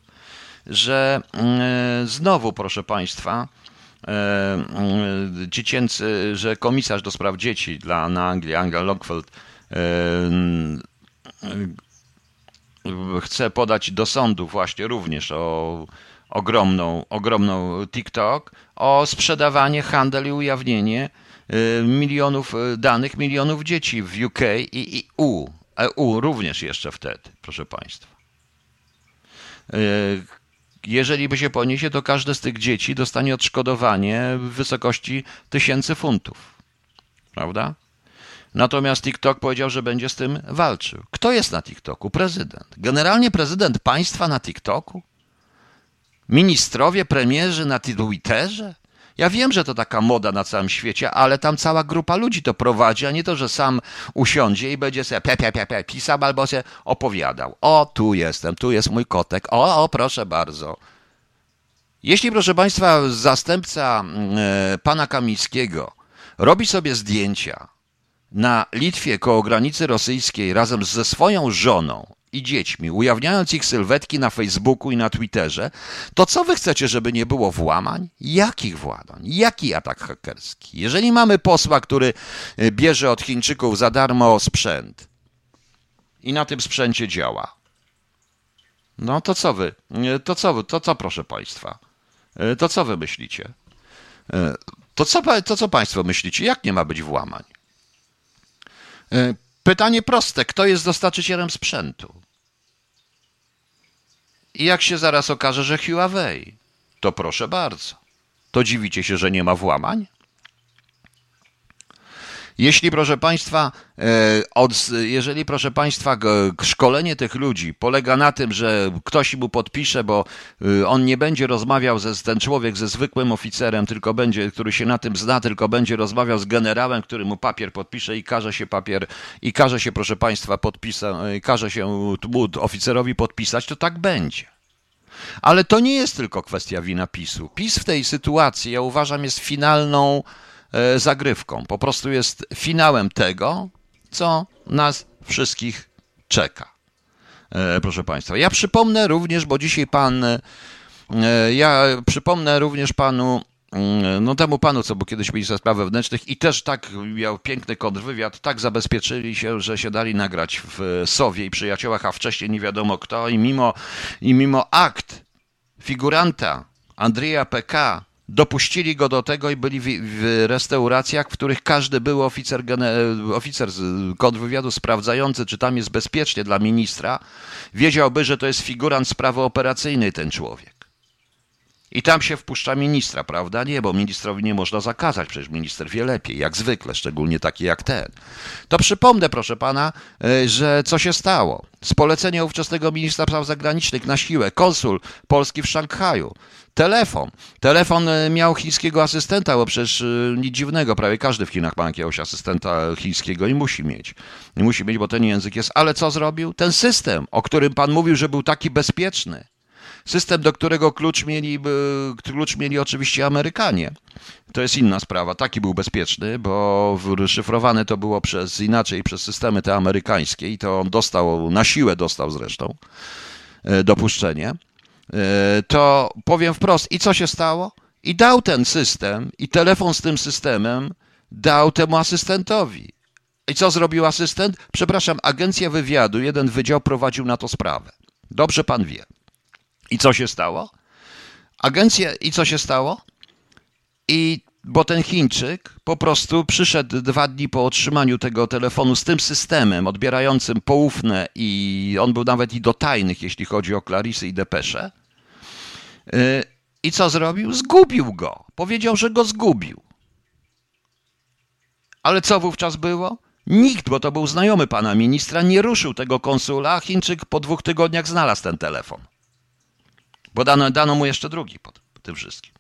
że mm, znowu, proszę Państwa, e, dziecięcy, że komisarz do spraw dzieci dla, na Anglii, Angela Longfeld, e, mm, chce podać do sądu właśnie również o ogromną, ogromną TikTok, o sprzedawanie, handel i ujawnienie milionów danych, milionów dzieci w UK i EU. EU również jeszcze wtedy, proszę Państwa. Jeżeli by się poniesie, to każde z tych dzieci dostanie odszkodowanie w wysokości tysięcy funtów. Prawda? Natomiast TikTok powiedział, że będzie z tym walczył. Kto jest na TikToku? Prezydent. Generalnie prezydent państwa na TikToku? Ministrowie, premierzy na Twitterze? Ja wiem, że to taka moda na całym świecie, ale tam cała grupa ludzi to prowadzi, a nie to, że sam usiądzie i będzie sobie pe, pe, pe, pe, pisał albo się opowiadał. O, tu jestem, tu jest mój kotek. O, o proszę bardzo. Jeśli, proszę Państwa, zastępca e, pana Kamińskiego robi sobie zdjęcia na Litwie koło granicy rosyjskiej razem ze swoją żoną i dziećmi, ujawniając ich sylwetki na Facebooku i na Twitterze, to co wy chcecie, żeby nie było włamań? Jakich włamań? Jaki atak hakerski? Jeżeli mamy posła, który y, bierze od Chińczyków za darmo sprzęt i na tym sprzęcie działa, no to co wy? Y, to co wy? To co, proszę państwa? Y, to co wy myślicie? To co, to co państwo myślicie? Jak nie ma być włamań? Pytanie proste: kto jest dostarczycielem sprzętu? I jak się zaraz okaże, że Huawei, to proszę bardzo. To dziwicie się, że nie ma włamań? Jeśli, proszę Państwa, e, od, jeżeli, proszę Państwa, szkolenie tych ludzi polega na tym, że ktoś mu podpisze, bo e, on nie będzie rozmawiał ze, ten człowiek ze zwykłym oficerem, tylko będzie, który się na tym zna, tylko będzie rozmawiał z generałem, który mu papier podpisze i każe się papier, i każe się, proszę Państwa, podpisać, e, każe się oficerowi podpisać, to tak będzie. Ale to nie jest tylko kwestia wina PiSu. PiS w tej sytuacji, ja uważam, jest finalną zagrywką. Po prostu jest finałem tego, co nas wszystkich czeka. E, proszę Państwa, ja przypomnę również, bo dzisiaj pan, e, ja przypomnę również panu, mm, no temu panu, co był kiedyś minister spraw wewnętrznych i też tak miał piękny kontrwywiad, tak zabezpieczyli się, że się dali nagrać w Sowie i Przyjaciołach, a wcześniej nie wiadomo kto i mimo, i mimo akt figuranta Andrzeja PK dopuścili go do tego i byli w, w restauracjach, w których każdy był oficer, oficer kontrwywiadu sprawdzający, czy tam jest bezpiecznie dla ministra, wiedziałby, że to jest figurant sprawy operacyjnej ten człowiek. I tam się wpuszcza ministra, prawda? Nie, bo ministrowi nie można zakazać, przecież minister wie lepiej, jak zwykle, szczególnie taki jak ten. To przypomnę, proszę pana, e, że co się stało. Z polecenia ówczesnego ministra spraw zagranicznych na siłę, konsul Polski w Szanghaju, telefon. Telefon e, miał chińskiego asystenta, bo przecież e, nic dziwnego, prawie każdy w Chinach ma jakiegoś asystenta chińskiego i musi mieć. I musi mieć, bo ten język jest. Ale co zrobił? Ten system, o którym pan mówił, że był taki bezpieczny System, do którego klucz mieli, klucz mieli oczywiście Amerykanie. To jest inna sprawa. Taki był bezpieczny, bo szyfrowane to było przez inaczej, przez systemy te amerykańskie i to on dostał, na siłę dostał zresztą e, dopuszczenie. E, to powiem wprost, i co się stało? I dał ten system, i telefon z tym systemem dał temu asystentowi. I co zrobił asystent? Przepraszam, agencja wywiadu, jeden wydział prowadził na to sprawę. Dobrze pan wie. I co się stało? Agencja, i co się stało? I bo ten Chińczyk po prostu przyszedł dwa dni po otrzymaniu tego telefonu z tym systemem odbierającym poufne i on był nawet i do tajnych, jeśli chodzi o Clarisy i Depesze. Y, I co zrobił? Zgubił go. Powiedział, że go zgubił. Ale co wówczas było? Nikt, bo to był znajomy pana ministra, nie ruszył tego konsula, a Chińczyk po dwóch tygodniach znalazł ten telefon. Bo dano, dano mu jeszcze drugi po, po tym wszystkim.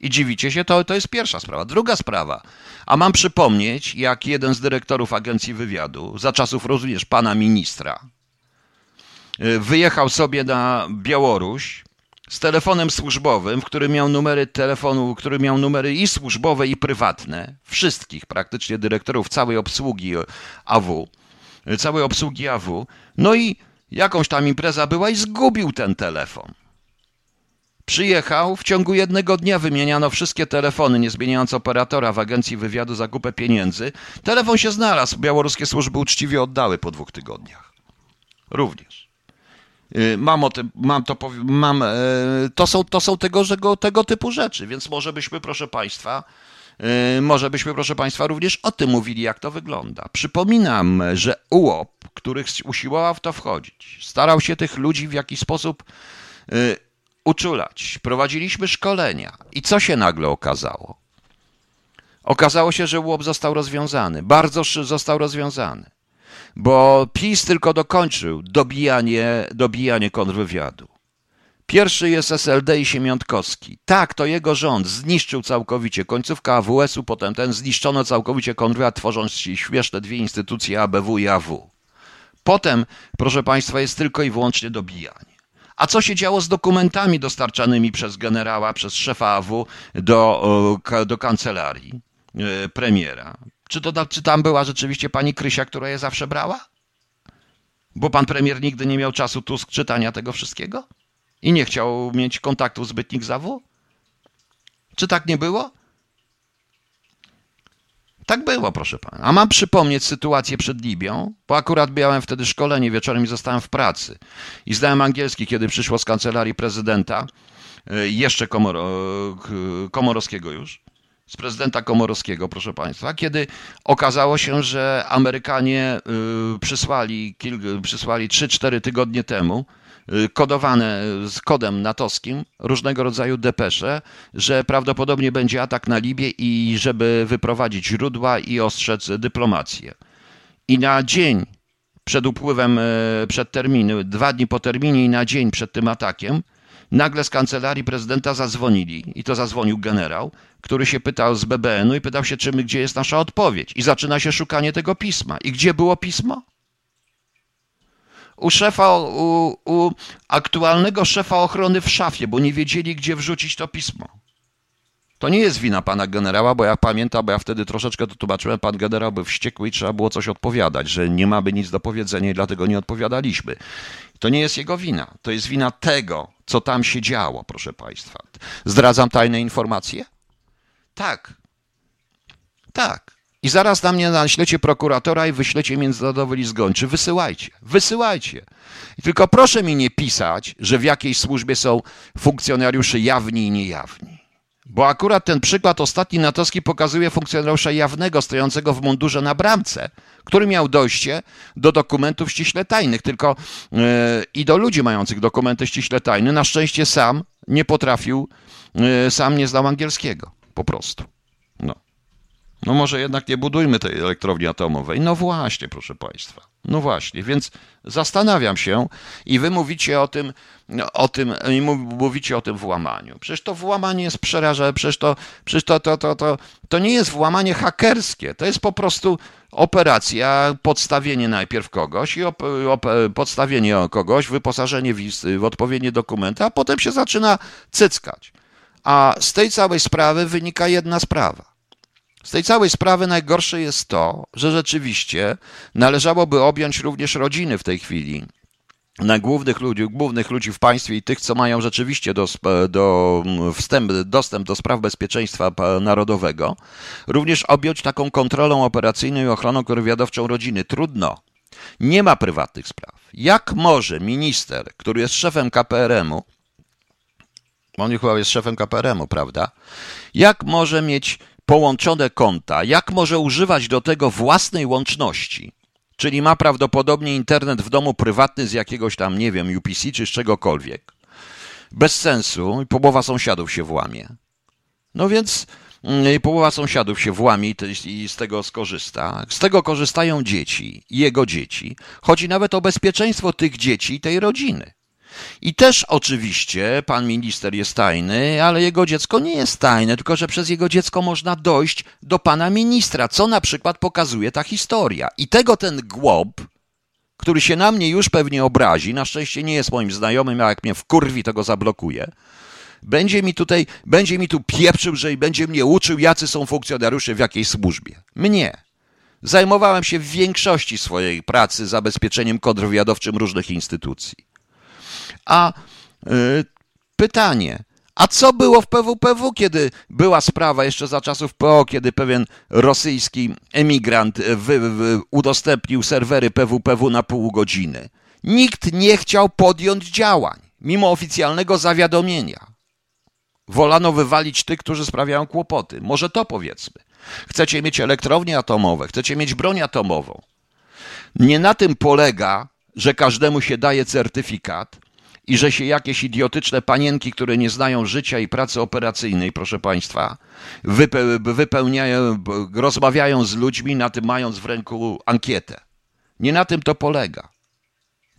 I dziwicie się, to, to jest pierwsza sprawa. Druga sprawa, a mam przypomnieć, jak jeden z dyrektorów agencji wywiadu, za czasów również pana ministra, y, wyjechał sobie na Białoruś z telefonem służbowym, w którym miał numery telefonu, który miał numery i służbowe, i prywatne, wszystkich praktycznie dyrektorów całej obsługi AW, y, całej obsługi AW. No i jakąś tam impreza była i zgubił ten telefon. Przyjechał, w ciągu jednego dnia wymieniano wszystkie telefony, nie zmieniając operatora w agencji wywiadu za kupę pieniędzy. Telefon się znalazł, białoruskie służby uczciwie oddały po dwóch tygodniach. Również. Y, mam, o tym, mam to, mam, e, to są, to są tego, tego, tego typu rzeczy, więc może byśmy, proszę Państwa, Yy, może byśmy, proszę Państwa, również o tym mówili, jak to wygląda. Przypominam, że UOP, który usiłował w to wchodzić, starał się tych ludzi w jakiś sposób yy, uczulać. Prowadziliśmy szkolenia. I co się nagle okazało? Okazało się, że UOP został rozwiązany. Bardzo został rozwiązany. Bo PiS tylko dokończył dobijanie, dobijanie kontrwywiadu. Pierwszy jest SLD i Siemiątkowski. Tak, to jego rząd zniszczył całkowicie końcówka AWS-u, potem ten zniszczono całkowicie kontrwywiad, tworząc śmieszne dwie instytucje ABW i AW. Potem, proszę Państwa, jest tylko i wyłącznie dobijanie. A co się działo z dokumentami dostarczanymi przez generała, przez szefa AW do, do kancelarii e, premiera? Czy, to, czy tam była rzeczywiście pani Krysia, która je zawsze brała? Bo pan premier nigdy nie miał czasu tu czytania tego wszystkiego? I nie chciał mieć kontaktu zbytnich z AW? Czy tak nie było? Tak było, proszę pana. A mam przypomnieć sytuację przed Libią, bo akurat miałem wtedy szkolenie wieczorem i zostałem w pracy. I zdałem angielski, kiedy przyszło z kancelarii prezydenta, e, jeszcze Komor Komorowskiego już, z prezydenta Komorowskiego, proszę państwa, kiedy okazało się, że Amerykanie e, przysłali, przysłali 3-4 tygodnie temu Y, kodowane z kodem natowskim różnego rodzaju depesze, że prawdopodobnie będzie atak na Libię i żeby wyprowadzić źródła i ostrzec dyplomację. I na dzień przed upływem, y, przed terminu, dwa dni po terminie i na dzień przed tym atakiem, nagle z kancelarii prezydenta zadzwonili, i to zadzwonił generał, który się pytał z BBN-u i pytał się, czy my, gdzie jest nasza odpowiedź. I zaczyna się szukanie tego pisma. I gdzie było pismo? U szefa, u, u aktualnego szefa ochrony w szafie, bo nie wiedzieli, gdzie wrzucić to pismo. To nie jest wina pana generała, bo ja pamiętam, bo ja wtedy troszeczkę to tłumaczyłem, pan generał był wściekły i trzeba było coś odpowiadać, że nie mamy nic do powiedzenia i dlatego nie odpowiadaliśmy. To nie jest jego wina, to jest wina tego, co tam się działo, proszę państwa. Zdradzam tajne informacje? Tak. Tak. I zaraz na mnie naślecie prokuratora i wyślecie międzynarodowy list gończy. Wysyłajcie, wysyłajcie. Tylko proszę mi nie pisać, że w jakiejś służbie są funkcjonariusze jawni i niejawni. Bo akurat ten przykład ostatni natowski pokazuje funkcjonariusza jawnego stojącego w mundurze na bramce, który miał dojście do dokumentów ściśle tajnych, tylko yy, i do ludzi mających dokumenty ściśle tajne. Na szczęście sam nie potrafił, yy, sam nie znał angielskiego po prostu. No. Może jednak nie budujmy tej elektrowni atomowej. No właśnie, proszę Państwa. No właśnie, więc zastanawiam się i wy mówicie o tym, o tym, mówicie o tym włamaniu. Przecież to włamanie jest przerażające, przecież to, przecież to, to, to, to, to nie jest włamanie hakerskie, to jest po prostu operacja, podstawienie najpierw kogoś i op, op, podstawienie kogoś, wyposażenie w, w odpowiednie dokumenty, a potem się zaczyna cyckać. A z tej całej sprawy wynika jedna sprawa. Z tej całej sprawy najgorsze jest to, że rzeczywiście należałoby objąć również rodziny w tej chwili na głównych ludzi, głównych ludzi w państwie i tych, co mają rzeczywiście do, do wstęp, dostęp do spraw bezpieczeństwa narodowego, również objąć taką kontrolą operacyjną i ochroną wywiadowczą rodziny. Trudno. Nie ma prywatnych spraw. Jak może minister, który jest szefem KPRM-u, on chyba jest szefem KPRM-u, prawda? Jak może mieć połączone konta, jak może używać do tego własnej łączności, czyli ma prawdopodobnie internet w domu prywatny z jakiegoś tam, nie wiem, UPC czy z czegokolwiek. Bez sensu i połowa sąsiadów się włamie. No więc mm, połowa sąsiadów się włamie i z tego skorzysta. Z tego korzystają dzieci, jego dzieci. Chodzi nawet o bezpieczeństwo tych dzieci i tej rodziny. I też oczywiście pan minister jest tajny, ale jego dziecko nie jest tajne, tylko że przez jego dziecko można dojść do pana ministra, co na przykład pokazuje ta historia. I tego ten głob, który się na mnie już pewnie obrazi, na szczęście nie jest moim znajomym, a jak mnie wkurwi, to go zablokuje, będzie mi tutaj, będzie mi tu pieprzył, że i będzie mnie uczył, jacy są funkcjonariusze w jakiej służbie. Mnie. Zajmowałem się w większości swojej pracy zabezpieczeniem kontrwywiadowczym różnych instytucji. A y, pytanie, a co było w PWPW, kiedy była sprawa jeszcze za czasów PO, kiedy pewien rosyjski emigrant wy, wy, udostępnił serwery PWPW na pół godziny? Nikt nie chciał podjąć działań, mimo oficjalnego zawiadomienia. Wolano wywalić tych, którzy sprawiają kłopoty. Może to powiedzmy. Chcecie mieć elektrownie atomowe, chcecie mieć broń atomową. Nie na tym polega, że każdemu się daje certyfikat i że się jakieś idiotyczne panienki, które nie znają życia i pracy operacyjnej, proszę Państwa, wypełniają, rozmawiają z ludźmi, na tym mając w ręku ankietę. Nie na tym to polega.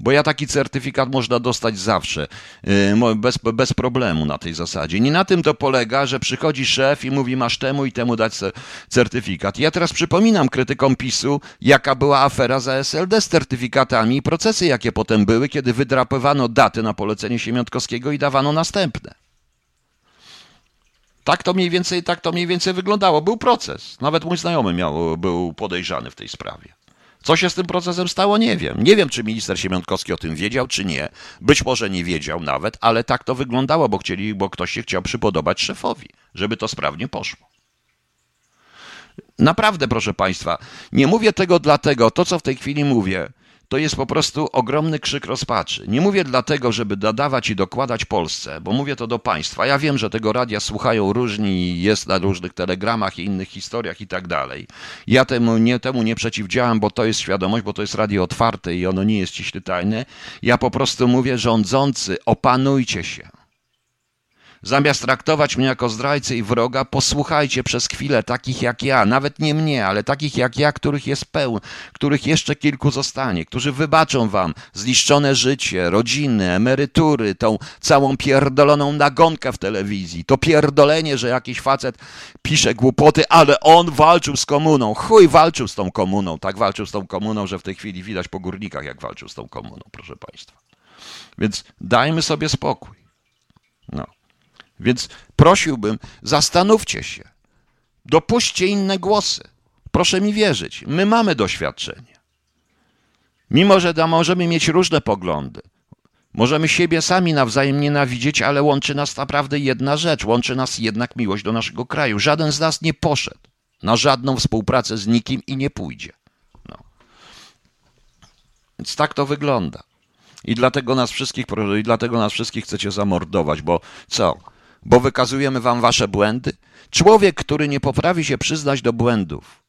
Bo ja taki certyfikat można dostać zawsze, y, bez, bez problemu na tej zasadzie. Nie na tym to polega, że przychodzi szef i mówi masz temu i temu dać certyfikat. Ja teraz przypominam krytykom PiSu, jaka była afera za SLD z certyfikatami i procesy, jakie potem były, kiedy wydrapywano daty na polecenie Siemiątkowskiego i dawano następne. Tak to mniej więcej, tak to mniej więcej wyglądało. Był proces. Nawet mój znajomy miał, był podejrzany w tej sprawie. Co się z tym procesem stało, nie wiem. Nie wiem, czy minister Siemiątkowski o tym wiedział, czy nie. Być może nie wiedział nawet, ale tak to wyglądało, bo, chcieli, bo ktoś się chciał przypodobać szefowi, żeby to sprawnie poszło. Naprawdę, proszę Państwa, nie mówię tego dlatego, to co w tej chwili mówię, to jest po prostu ogromny krzyk rozpaczy. Nie mówię dlatego, żeby dodawać i dokładać Polsce, bo mówię to do państwa. Ja wiem, że tego radia słuchają różni, jest na różnych telegramach i innych historiach i tak dalej. Ja temu nie, temu nie przeciwdziałam, bo to jest świadomość, bo to jest radio otwarte i ono nie jest ściśle tajne. Ja po prostu mówię, rządzący, opanujcie się. Zamiast traktować mnie jako zdrajcę i wroga, posłuchajcie przez chwilę takich jak ja, nawet nie mnie, ale takich jak ja, których jest pełno, których jeszcze kilku zostanie, którzy wybaczą wam zniszczone życie, rodziny, emerytury, tą całą pierdoloną nagonkę w telewizji, to pierdolenie, że jakiś facet pisze głupoty, ale on walczył z komuną. Chuj walczył z tą komuną, tak walczył z tą komuną, że w tej chwili widać po górnikach, jak walczył z tą komuną, proszę państwa. Więc dajmy sobie spokój. No. Więc prosiłbym, zastanówcie się, dopuśćcie inne głosy. Proszę mi wierzyć, my mamy doświadczenie. Mimo, że możemy mieć różne poglądy, możemy siebie sami nawzajem nienawidzieć, ale łączy nas naprawdę jedna rzecz, łączy nas jednak miłość do naszego kraju. Żaden z nas nie poszedł na żadną współpracę z nikim i nie pójdzie. No. Więc tak to wygląda. I dlatego nas wszystkich, i dlatego nas wszystkich chcecie zamordować, bo co? Bo wykazujemy wam wasze błędy? Człowiek, który nie potrafi się przyznać do błędów,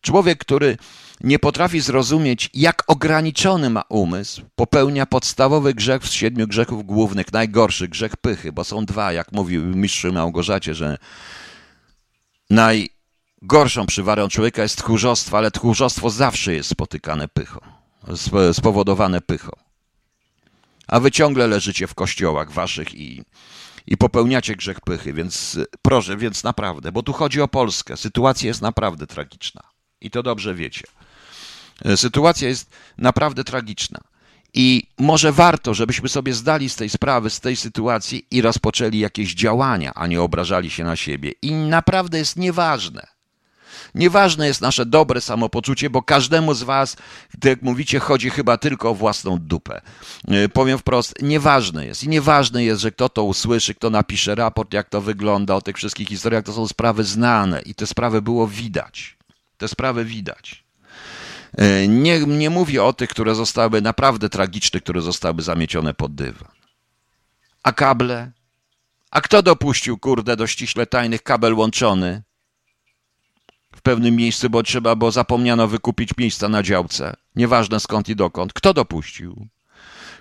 człowiek, który nie potrafi zrozumieć, jak ograniczony ma umysł, popełnia podstawowy grzech z siedmiu grzechów głównych, najgorszy grzech pychy, bo są dwa, jak mówił mistrz Małgorzacie, że najgorszą przywarą człowieka jest tchórzostwo, ale tchórzostwo zawsze jest spotykane pychą, spowodowane pychą. A wy ciągle leżycie w kościołach waszych i i popełniacie grzech pychy, więc proszę, więc naprawdę, bo tu chodzi o Polskę. Sytuacja jest naprawdę tragiczna i to dobrze wiecie. E, sytuacja jest naprawdę tragiczna. I może warto, żebyśmy sobie zdali z tej sprawy, z tej sytuacji i rozpoczęli jakieś działania, a nie obrażali się na siebie. I naprawdę jest nieważne, Nieważne jest nasze dobre samopoczucie, bo każdemu z Was, jak mówicie, chodzi chyba tylko o własną dupę. E, powiem wprost, nieważne jest. I nieważne jest, że kto to usłyszy, kto napisze raport, jak to wygląda, o tych wszystkich historiach. To są sprawy znane i te sprawy było widać. Te sprawy widać. E, nie, nie mówię o tych, które zostały naprawdę tragiczne, które zostały zamiecione pod dywan. A kable? A kto dopuścił, kurde, do ściśle tajnych kabel łączony? W pewnym miejscu, bo trzeba, bo zapomniano wykupić miejsca na działce. Nieważne skąd i dokąd. Kto dopuścił?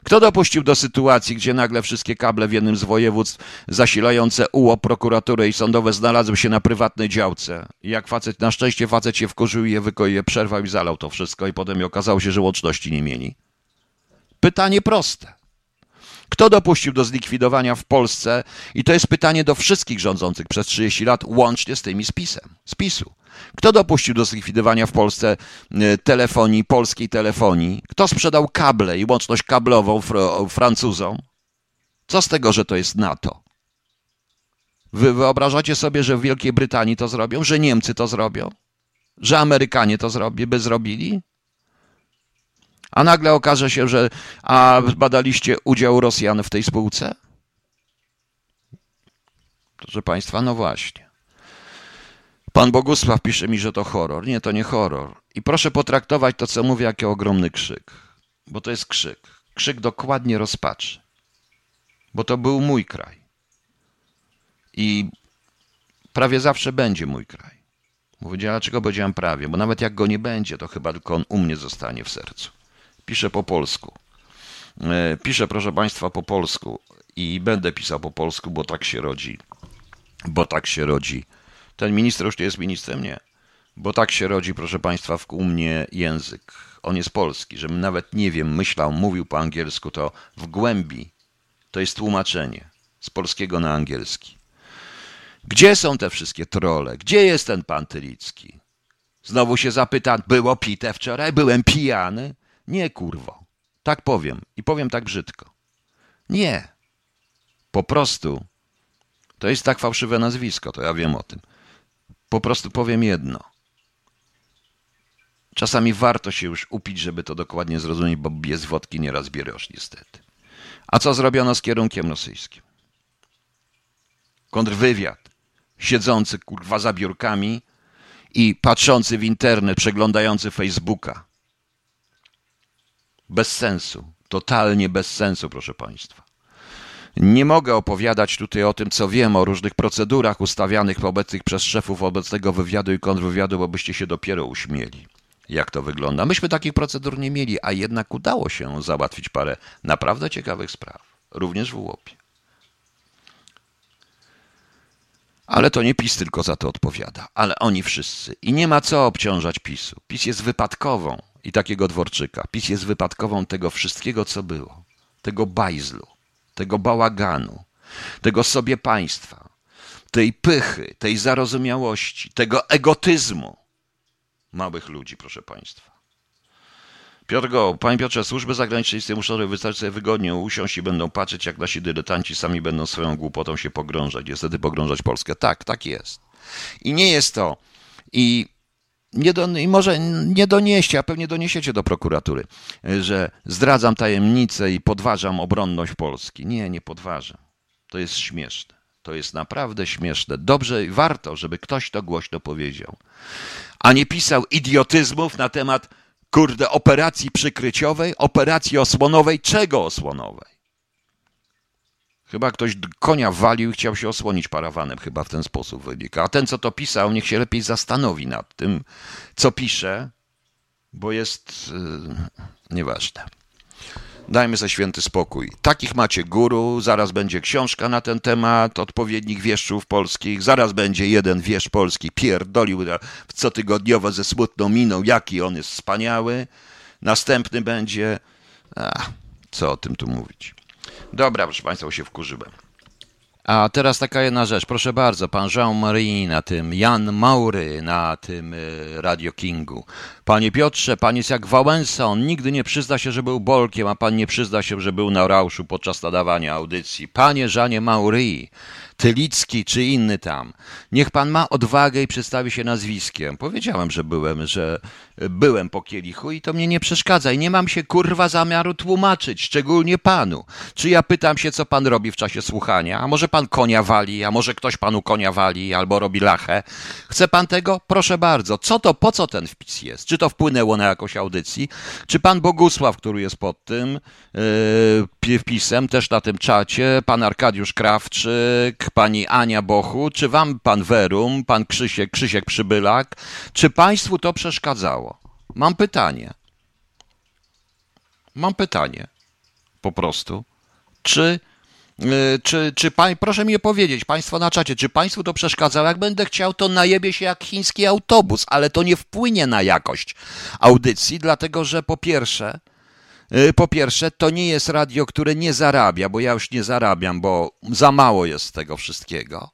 Kto dopuścił do sytuacji, gdzie nagle wszystkie kable w jednym z województw zasilające UO, prokuraturę i sądowe znalazły się na prywatnej działce? Jak facet, na szczęście facet się wkurzył i je, wyko, je przerwał i zalał to wszystko i potem okazało się, że łączności nie mieli. Pytanie proste. Kto dopuścił do zlikwidowania w Polsce? I to jest pytanie do wszystkich rządzących przez 30 lat, łącznie z tymi spisem, spisu. Kto dopuścił do zlikwidowania w Polsce e, telefonii, polskiej telefonii? Kto sprzedał kable i łączność kablową fr Francuzom? Co z tego, że to jest NATO? Wy wyobrażacie sobie, że w Wielkiej Brytanii to zrobią, że Niemcy to zrobią, że Amerykanie to zrobi, by zrobili? A nagle okaże się, że a badaliście udział Rosjan w tej spółce? Proszę Państwa, no właśnie. Pan Bogusław pisze mi, że to horror. Nie, to nie horror. I proszę potraktować to, co mówię, jako ogromny krzyk. Bo to jest krzyk. Krzyk dokładnie rozpaczy. Bo to był mój kraj. I prawie zawsze będzie mój kraj. Mówię, dlaczego powiedziałem prawie? Bo nawet jak go nie będzie, to chyba tylko on u mnie zostanie w sercu. Piszę po polsku. E, piszę, proszę Państwa, po polsku i będę pisał po polsku, bo tak się rodzi. Bo tak się rodzi. Ten minister już nie jest ministrem? Nie. Bo tak się rodzi, proszę Państwa, w u mnie język. On jest polski, żebym nawet nie wiem, myślał, mówił po angielsku, to w głębi to jest tłumaczenie z polskiego na angielski. Gdzie są te wszystkie trole? Gdzie jest ten pan Tylicki? Znowu się zapyta, było pite wczoraj? Byłem pijany? Nie, kurwo. Tak powiem i powiem tak brzydko. Nie. Po prostu to jest tak fałszywe nazwisko, to ja wiem o tym. Po prostu powiem jedno. Czasami warto się już upić, żeby to dokładnie zrozumieć, bo bez wodki nieraz bierosz niestety. A co zrobiono z kierunkiem rosyjskim? Kontrwywiad, siedzący kurwa za biurkami i patrzący w internet, przeglądający Facebooka. Bez sensu, totalnie bez sensu, proszę Państwa. Nie mogę opowiadać tutaj o tym, co wiem, o różnych procedurach ustawianych obecnych przez szefów obecnego wywiadu i kontrwywiadu, bo byście się dopiero uśmieli, jak to wygląda. Myśmy takich procedur nie mieli, a jednak udało się załatwić parę naprawdę ciekawych spraw, również w Łopie. Ale to nie PiS tylko za to odpowiada, ale oni wszyscy. I nie ma co obciążać PiSu. PiS jest wypadkową i takiego Dworczyka. PiS jest wypadkową tego wszystkiego, co było. Tego bajzlu, tego bałaganu, tego sobie państwa, tej pychy, tej zarozumiałości, tego egotyzmu małych ludzi, proszę państwa. Piotr Go, panie Piotrze, służby zagraniczne muszą wystarczyć sobie wygodnie usiąść i będą patrzeć, jak nasi dyletanci sami będą swoją głupotą się pogrążać, niestety pogrążać Polskę. Tak, tak jest. I nie jest to. I nie do, i może nie donieście, a pewnie doniesiecie do prokuratury, że zdradzam tajemnicę i podważam obronność Polski. Nie, nie podważam. To jest śmieszne. To jest naprawdę śmieszne. Dobrze, warto, żeby ktoś to głośno powiedział. A nie pisał idiotyzmów na temat kurde, operacji przykryciowej, operacji osłonowej. Czego osłonowej? Chyba ktoś konia walił i chciał się osłonić parawanem, chyba w ten sposób wynika. A ten, co to pisał, niech się lepiej zastanowi nad tym, co pisze, bo jest yy, nieważne. Dajmy sobie święty spokój. Takich macie guru, zaraz będzie książka na ten temat, odpowiednich wieszczów polskich, zaraz będzie jeden wieszcz polski pierdolił cotygodniowo ze smutną miną, jaki on jest wspaniały. Następny będzie... Ach, co o tym tu mówić. Dobra, proszę Państwa, się wkurzyłem. A teraz taka jedna rzecz, proszę bardzo, pan Jean-Marie na tym, Jan Maury na tym y, Radio Kingu. Panie Piotrze, pan jest jak Wałęsa, on nigdy nie przyzna się, że był Bolkiem, a pan nie przyzna się, że był na Rauszu podczas nadawania audycji. Panie Żanie Maury, Tylicki czy inny tam. Niech pan ma odwagę i przedstawi się nazwiskiem. Powiedziałem, że byłem, że byłem po kielichu i to mnie nie przeszkadza i nie mam się kurwa zamiaru tłumaczyć, szczególnie panu. Czy ja pytam się, co pan robi w czasie słuchania? A może pan konia wali, a może ktoś panu konia wali albo robi lachę? Chce pan tego? Proszę bardzo. Co to, po co ten wpis jest? Czy to wpłynęło na jakąś audycji? Czy pan Bogusław, który jest pod tym yy, wpisem, też na tym czacie, pan Arkadiusz Krawczyk, pani Ania Bochu, czy wam pan Werum, pan Krzysiek, Krzysiek Przybylak, czy państwu to przeszkadzało? Mam pytanie. Mam pytanie. Po prostu. Czy y, czy, czy pań, proszę mi powiedzieć, Państwo na czacie, czy Państwu to przeszkadzało? Jak będę chciał, to najebie się jak chiński autobus, ale to nie wpłynie na jakość audycji, dlatego że po pierwsze, po pierwsze, to nie jest radio, które nie zarabia, bo ja już nie zarabiam, bo za mało jest tego wszystkiego.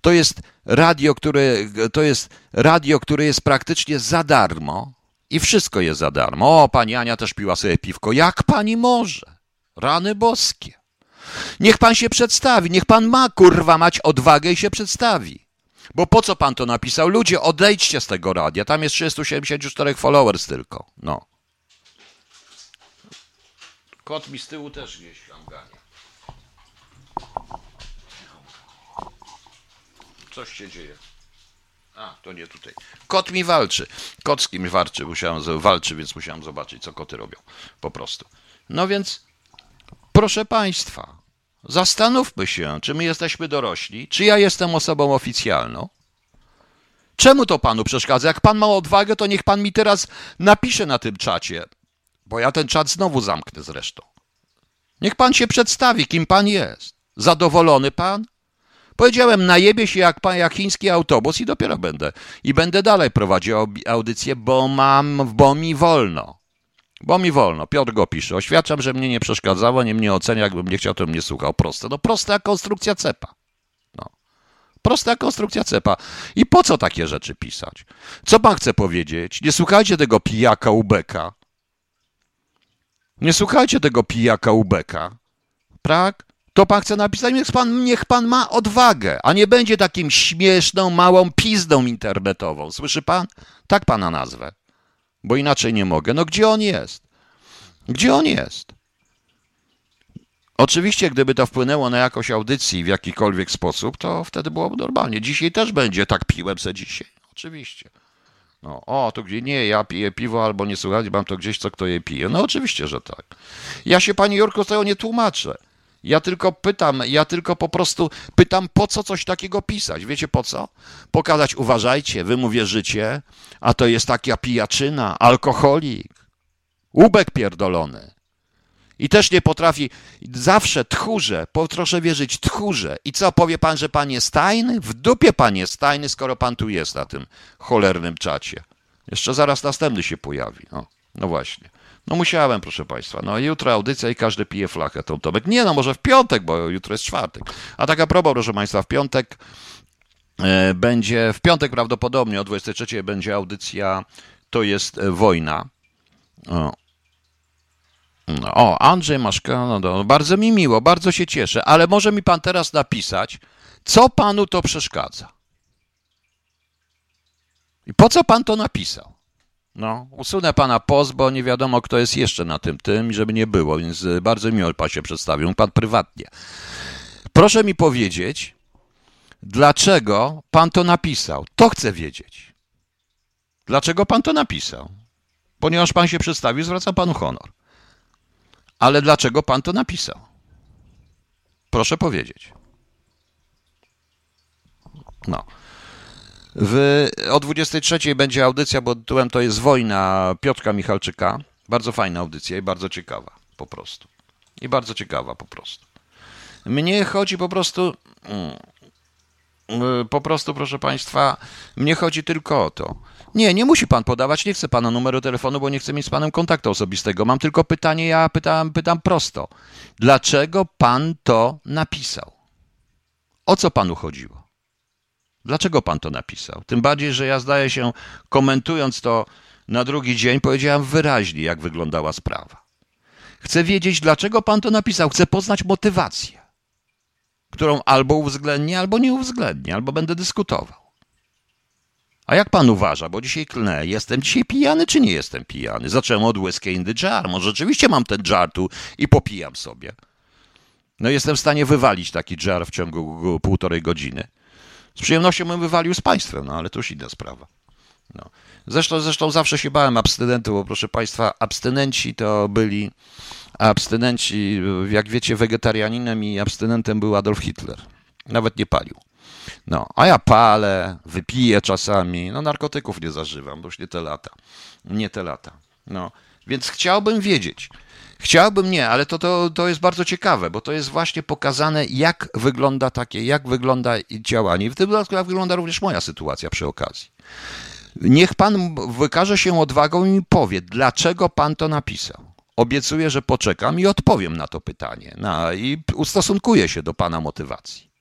To jest radio, które, to jest radio, które jest praktycznie za darmo i wszystko jest za darmo. O, pani Ania też piła sobie piwko. Jak pani może? Rany boskie. Niech pan się przedstawi, niech pan ma kurwa mać odwagę i się przedstawi. Bo po co pan to napisał? Ludzie, odejdźcie z tego radia. Tam jest 374 followers tylko. No. Kot mi z tyłu też gdzieś tam gania. Coś się dzieje. A, to nie tutaj. Kot mi walczy. Kot z kimś walczy, musiałem, walczy, więc musiałem zobaczyć, co koty robią. Po prostu. No więc, proszę Państwa, Zastanówmy się, czy my jesteśmy dorośli, czy ja jestem osobą oficjalną. Czemu to panu przeszkadza? Jak pan ma odwagę, to niech pan mi teraz napisze na tym czacie, bo ja ten czat znowu zamknę zresztą. Niech pan się przedstawi, kim pan jest. Zadowolony pan? Powiedziałem, najebie się jak jak chiński autobus i dopiero będę. I będę dalej prowadził audycję, bo mam, bo mi wolno. Bo mi wolno. Piotr go pisze. Oświadczam, że mnie nie przeszkadzało, nie mnie ocenia, jakbym nie chciał, to mnie słuchał. Proste. No prosta konstrukcja cepa. No. Prosta konstrukcja cepa. I po co takie rzeczy pisać? Co pan chce powiedzieć? Nie słuchajcie tego pijaka ubeka. Nie słuchajcie tego pijaka ubeka. Tak? To pan chce napisać, niech pan, niech pan ma odwagę, a nie będzie takim śmieszną, małą pizdą internetową. Słyszy pan? Tak pana nazwę. Bo inaczej nie mogę. No gdzie on jest? Gdzie on jest? Oczywiście, gdyby to wpłynęło na jakąś audycji w jakikolwiek sposób, to wtedy byłoby normalnie. Dzisiaj też będzie, tak piłem se dzisiaj. Oczywiście. No, o, to gdzie nie, ja piję piwo albo nie słuchać, mam to gdzieś, co kto je pije. No oczywiście, że tak. Ja się, panie Jurku, z tego nie tłumaczę. Ja tylko pytam, ja tylko po prostu pytam, po co coś takiego pisać. Wiecie po co? Pokazać, uważajcie, wy mu wierzycie, a to jest taka pijaczyna, alkoholik, łubek pierdolony. I też nie potrafi, zawsze tchórze, proszę wierzyć, tchórze. I co, powie pan, że pan jest tajny? W dupie pan jest tajny, skoro pan tu jest na tym cholernym czacie. Jeszcze zaraz następny się pojawi. No, no właśnie. No musiałem, proszę Państwa. No jutro audycja i każdy pije flachę tą Tomek. Nie, no może w piątek, bo jutro jest czwartek. A tak a propos, proszę Państwa, w piątek e, będzie, w piątek prawdopodobnie o 23 będzie audycja To jest e, wojna. O, o Andrzej Maszka, no, no, bardzo mi miło, bardzo się cieszę, ale może mi Pan teraz napisać, co Panu to przeszkadza? I po co Pan to napisał? No, usunę pana post, bo nie wiadomo, kto jest jeszcze na tym tym, żeby nie było, więc e, bardzo miło pan się przedstawił, pan prywatnie. Proszę mi powiedzieć, dlaczego pan to napisał? To chcę wiedzieć. Dlaczego pan to napisał? Ponieważ pan się przedstawił, zwracam panu honor. Ale dlaczego pan to napisał? Proszę powiedzieć. No. W, o 23 będzie audycja, bo tytułem to jest Wojna Piotrka Michalczyka. Bardzo fajna audycja i bardzo ciekawa, po prostu. I bardzo ciekawa, po prostu. Mnie chodzi po prostu. Mm, po prostu, proszę Państwa, mnie chodzi tylko o to. Nie, nie musi Pan podawać, nie chcę Pana numeru telefonu, bo nie chcę mieć z Panem kontaktu osobistego. Mam tylko pytanie, ja pytam, pytam prosto. Dlaczego Pan to napisał? O co Panu chodziło? Dlaczego pan to napisał? Tym bardziej, że ja zdaje się, komentując to na drugi dzień, powiedziałem wyraźnie, jak wyglądała sprawa. Chcę wiedzieć, dlaczego pan to napisał. Chcę poznać motywację, którą albo uwzględnię, albo nie uwzględnię, albo będę dyskutował. A jak pan uważa, bo dzisiaj klnę, jestem dzisiaj pijany, czy nie jestem pijany? Zacząłem od whisky in the jar. Może rzeczywiście mam ten jar tu i popijam sobie. No jestem w stanie wywalić taki jar w ciągu półtorej godziny. Z przyjemnością bym wywalił z państwem, no ale to już inna sprawa. No. Zresztą, zresztą zawsze się bałem abstynentów, bo proszę Państwa, abstynenci to byli, abstynenci, jak wiecie, wegetarianinem i abstynentem był Adolf Hitler. Nawet nie palił. No, a ja palę, wypiję czasami, no narkotyków nie zażywam, bo już nie te lata. Nie te lata. No, więc chciałbym wiedzieć, Chciałbym nie, ale to, to, to jest bardzo ciekawe, bo to jest właśnie pokazane, jak wygląda takie, jak wygląda działanie. W tym dodatku, jak wygląda również moja sytuacja przy okazji. Niech pan wykaże się odwagą i mi powie, dlaczego pan to napisał. Obiecuję, że poczekam i odpowiem na to pytanie na, i ustosunkuję się do pana motywacji.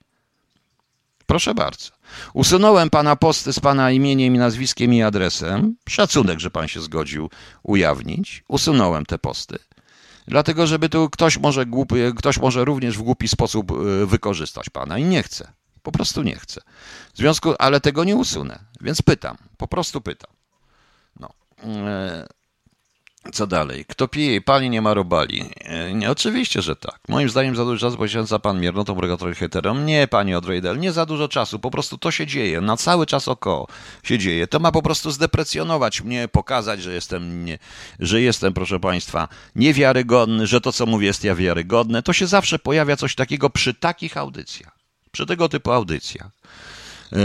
Proszę bardzo. Usunąłem pana posty z pana imieniem nazwiskiem i adresem. Szacunek, że pan się zgodził ujawnić. Usunąłem te posty. Dlatego, żeby tu ktoś może, głupi, ktoś może również w głupi sposób e, wykorzystać pana i nie chcę. Po prostu nie chcę. W związku, ale tego nie usunę. Więc pytam, po prostu pytam. No. E, Co dalej? Kto pije i pali, nie ma robali. E, nie, oczywiście, że tak. Moim zdaniem za dużo czasu poświęca pan miernotą regulatorem heterom. Nie, panie Odrejdel, nie za dużo czasu. Po prostu to się dzieje. Na cały czas około się dzieje. To ma po prostu zdeprecjonować mnie, pokazać, że jestem, nie, że jestem, proszę państwa, niewiarygodny, że to, co mówię, jest ja wiarygodne. To się zawsze pojawia coś takiego przy takich audycjach. Przy tego typu audycjach. Yy,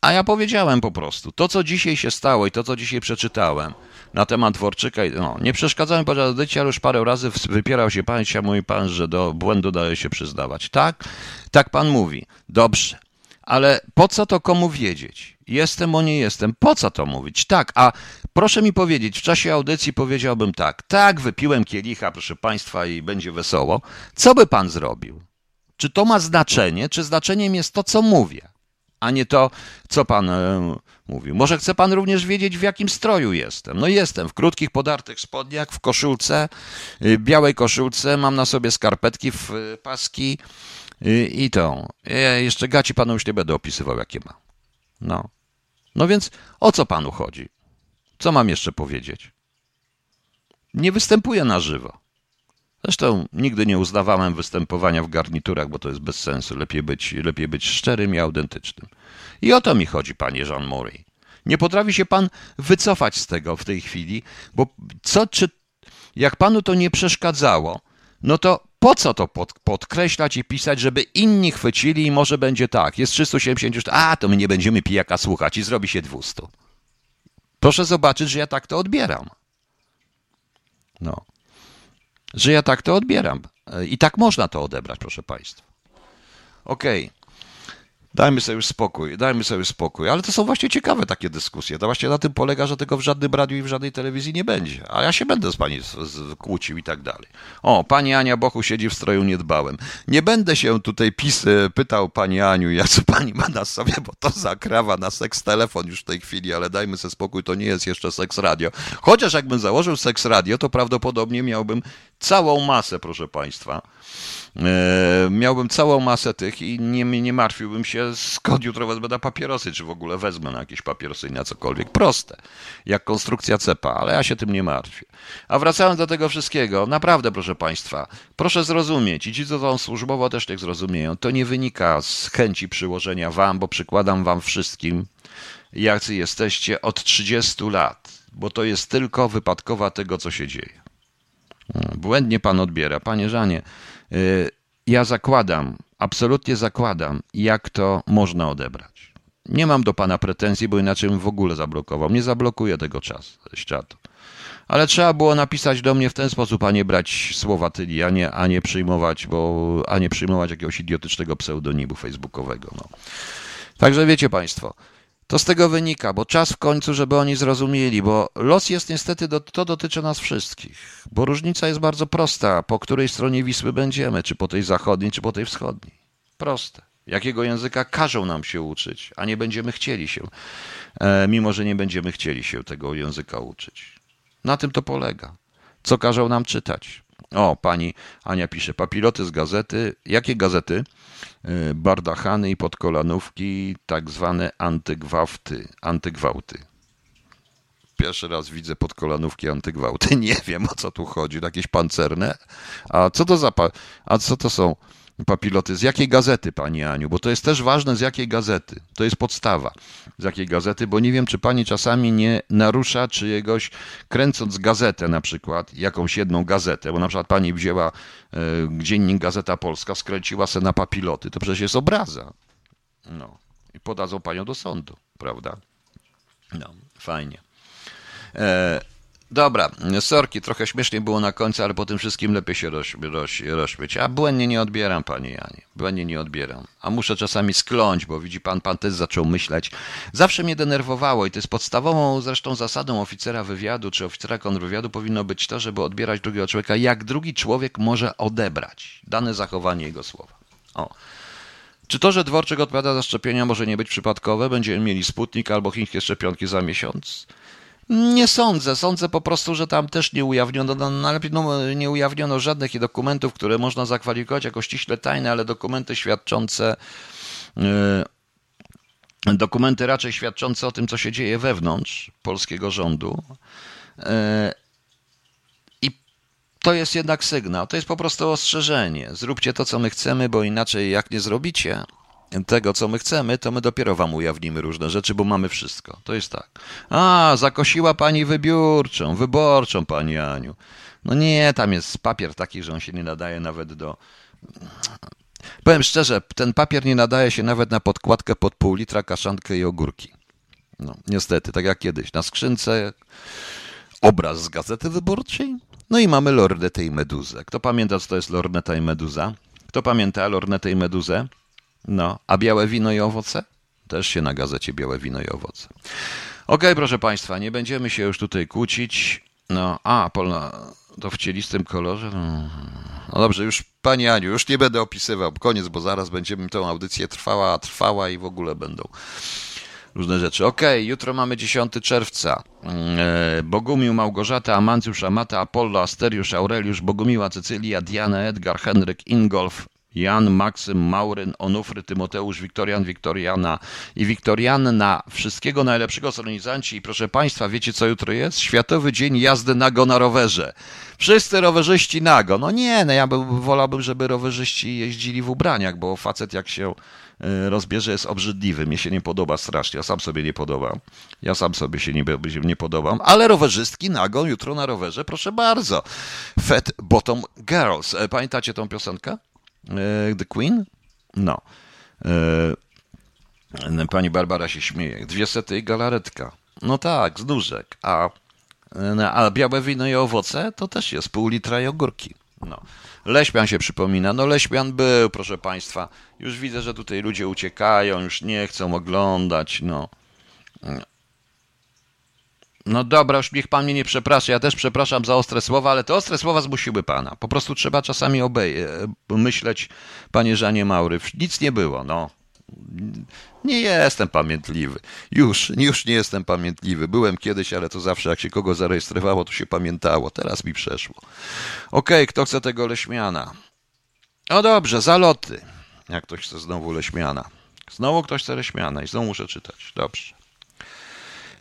a ja powiedziałem po prostu, to co dzisiaj się stało i to co dzisiaj przeczytałem na temat Dworczyka, no, nie przeszkadzałem podczas audycji, ale już parę razy wypierał się pan, się mówi pan, że do błędu daje się przyznawać. Tak, tak pan mówi. Dobrze. Ale po co to komu wiedzieć? Jestem, bo nie jestem. Po co to mówić? Tak, a proszę mi powiedzieć, w czasie audycji powiedziałbym tak. Tak, wypiłem kielicha, proszę państwa, i będzie wesoło. Co by pan zrobił? Czy to ma znaczenie, czy znaczeniem jest to, co mówię? a nie to, co pan mówił. Może chce pan również wiedzieć, w jakim stroju jestem. No jestem w krótkich, podartych spodniach, w koszulce, y, białej koszulce, mam na sobie skarpetki w y, paski y, i. Ja jeszcze gaci panu już nie będę opisywał, jakie ma. No. No więc o co panu chodzi? Co mam jeszcze powiedzieć? Nie występuję na żywo. Zresztą nigdy nie uznawałem występowania w garniturach, bo to jest bez sensu. Lepiej być, lepiej być szczerym i autentycznym. I o to mi chodzi, panie Jean Murray. Nie potrafi się pan wycofać z tego w tej chwili, bo co, czy jak panu to nie przeszkadzało, no to po co to pod, podkreślać i pisać, żeby inni chwycili i może będzie tak, jest 370, a to my nie będziemy pijaka słuchać i zrobi się 200. Proszę zobaczyć, że ja tak to odbieram. No że ja tak to odbieram. I tak można to odebrać, proszę Państwa. Okej. Okay. Dajmy sobie spokój, dajmy sobie spokój. Ale to są właśnie ciekawe takie dyskusje. To właśnie na tym polega, że tego w żadnym radiu i w żadnej telewizji nie będzie. A ja się będę z pani kłócił i tak dalej. O, pani Ania Bochu siedzi w stroju niedbałym. Nie będę się tutaj pis, pytał pani Aniu, jak co pani ma na sobie, bo to zakrawa na seks telefon już w tej chwili, ale dajmy sobie spokój, to nie jest jeszcze seks radio. Chociaż jakbym założył seks radio, to prawdopodobnie miałbym całą masę, proszę państwa E, miałbym całą masę tych i nie, nie martwiłbym się, skąd jutro wezmę na papierosy, czy w ogóle wezmę na jakieś papierosy na cokolwiek. Proste, jak konstrukcja cepa, ale ja się tym nie martwię. A wracając do tego wszystkiego, naprawdę, proszę Państwa, proszę zrozumieć, i ci, co są służbowo, też tak zrozumieją, to nie wynika z chęci przyłożenia Wam, bo przykładam Wam wszystkim, jacy jesteście od 30 lat, bo to jest tylko wypadkowa tego, co się dzieje. Błędnie Pan odbiera. Panie Żanie, ja zakładam, absolutnie zakładam, jak to można odebrać. Nie mam do pana pretensji, bo inaczej bym w ogóle zablokował. Nie zablokuję tego czasu, czatu. Ale trzeba było napisać do mnie w ten sposób, a nie brać słowa tyli, a nie, a nie przyjmować, bo, a nie przyjmować jakiegoś idiotycznego pseudonimu facebookowego. No. Także wiecie państwo, to z tego wynika, bo czas w końcu, żeby oni zrozumieli, bo los jest niestety, do, to dotyczy nas wszystkich, bo różnica jest bardzo prosta, po której stronie Wisły będziemy, czy po tej zachodniej, czy po tej wschodniej. Proste. Jakiego języka każą nam się uczyć, a nie będziemy chcieli się, e, mimo że nie będziemy chcieli się tego języka uczyć. Na tym to polega. Co każą nam czytać? O, pani Ania pisze, papiloty z gazety. Jakie gazety? E, bardachany i podkolanówki, tak zwane antygwałty. antygwałty. Pierwszy raz widzę podkolanówki antygwałty. Nie wiem o co tu chodzi. Jakieś pancerne? A co to za. A co to są? Papiloty. Z jakiej gazety, Pani Aniu? Bo to jest też ważne, z jakiej gazety. To jest podstawa. Z jakiej gazety, bo nie wiem, czy Pani czasami nie narusza czyjegoś, kręcąc gazetę na przykład, jakąś jedną gazetę, bo na przykład Pani wzięła e, dziennik Gazeta Polska, skręciła se na papiloty. To przecież jest obraza. No. I podadzą Panią do sądu, prawda? No, fajnie. E, Dobra, sorki, trochę śmiesznie było na końcu, ale po tym wszystkim lepiej się roz, roz, rozśmieć. A błędnie nie odbieram, panie Janie. Błędnie nie odbieram. A muszę czasami skląć, bo widzi pan, pan też zaczął myśleć. Zawsze mnie denerwowało i to jest podstawową zresztą zasadą oficera wywiadu czy oficera kontrwywiadu powinno być to, żeby odbierać drugiego człowieka, jak drugi człowiek może odebrać dane zachowanie jego słowa. O. Czy to, że Dworczyk odpowiada za szczepienia może nie być przypadkowe? Będziemy mieli Sputnik albo chińskie szczepionki za miesiąc? Nie sądzę. Sądzę po prostu, że tam też nie ujawniono, no, no, nie ujawniono żadnych dokumentów, które można zakwalifikować jako ściśle tajne, ale dokumenty świadczące, yy, dokumenty raczej świadczące o tym, co się dzieje wewnątrz polskiego rządu. Yy, to jest jednak sygnał, to jest po prostu ostrzeżenie. Zróbcie to, co my chcemy, bo inaczej jak nie zrobicie tego, co my chcemy, to my dopiero wam ujawnimy różne rzeczy, bo mamy wszystko. To jest tak. A, zakosiła pani wybiórczą, wyborczą, pani Aniu. No nie, tam jest papier taki, że on się nie nadaje nawet do... Powiem szczerze, ten papier nie nadaje się nawet na podkładkę pod pół litra, kaszankę i ogórki. No, niestety, tak jak kiedyś. Na skrzynce obraz z gazety wyborczej, no i mamy lornetę i meduzę. Kto pamięta, co to jest lorneta i meduza? Kto pamięta lornetę i meduzę? No, a białe wino i owoce? Też się na gazecie białe wino i owoce. Okay, proszę Państwa, nie będziemy się już tutaj kłócić. No, a, polna, to w cielistym kolorze. No, no dobrze, już Pani Aniu, już nie będę opisywał. Koniec, bo zaraz będziemy tą audycję trwała, trwała i w ogóle będą różne rzeczy. Okej, okay, jutro mamy 10 czerwca. E, Bogumił, Małgorzata, Amancjusz, Amata, Apollo, Asteriusz, Aureliusz, Bogumiła, Cecylia, Diana, Edgar, Henryk, Ingolf, Jan, Maksym, Mauryn, Onufry, Tymoteusz, Wiktorian, Wiktoriana i Wiktorianna. Wszystkiego najlepszego solenizanci i proszę Państwa, wiecie co jutro jest? Światowy Dzień Jazdy Nago na rowerze. Wszyscy rowerzyści nago. No nie, no ja bym, wolałbym, żeby rowerzyści jeździli w ubraniach, bo facet jak się e, rozbierze jest obrzydliwy. Mnie się nie podoba strasznie. Ja sam sobie nie podobam. Ja sam sobie się nie, nie podobam. Ale rowerzystki nago jutro na rowerze, proszę bardzo. Fat Bottom Girls. E, pamiętacie tą piosenkę? E, The Queen? No. E, pani Barbara się śmieje. Dwie sety i galaretka. No tak, z nóżek. A, e, a białe wino i owoce to też jest pół litra i ogórki. No. Leśmian się przypomina. No Leśmian był, proszę Państwa. Już widzę, że tutaj ludzie uciekają, już nie chcą oglądać. No. No dobra, już niech pan mnie nie przeprasza. Ja też przepraszam za ostre słowa, ale te ostre słowa zmusiły pana. Po prostu trzeba czasami obej myśleć, panie Żanie Maury. Nic nie było, no. Nie jestem pamiętliwy. Już, już nie jestem pamiętliwy. Byłem kiedyś, ale to zawsze jak się kogo zarejestrowało, to się pamiętało. Teraz mi przeszło. Okej, okay, kto chce tego Leśmiana? O dobrze, zaloty. Jak ktoś chce znowu Leśmiana. Znowu ktoś chce Leśmiana i znowu muszę czytać. Dobrze.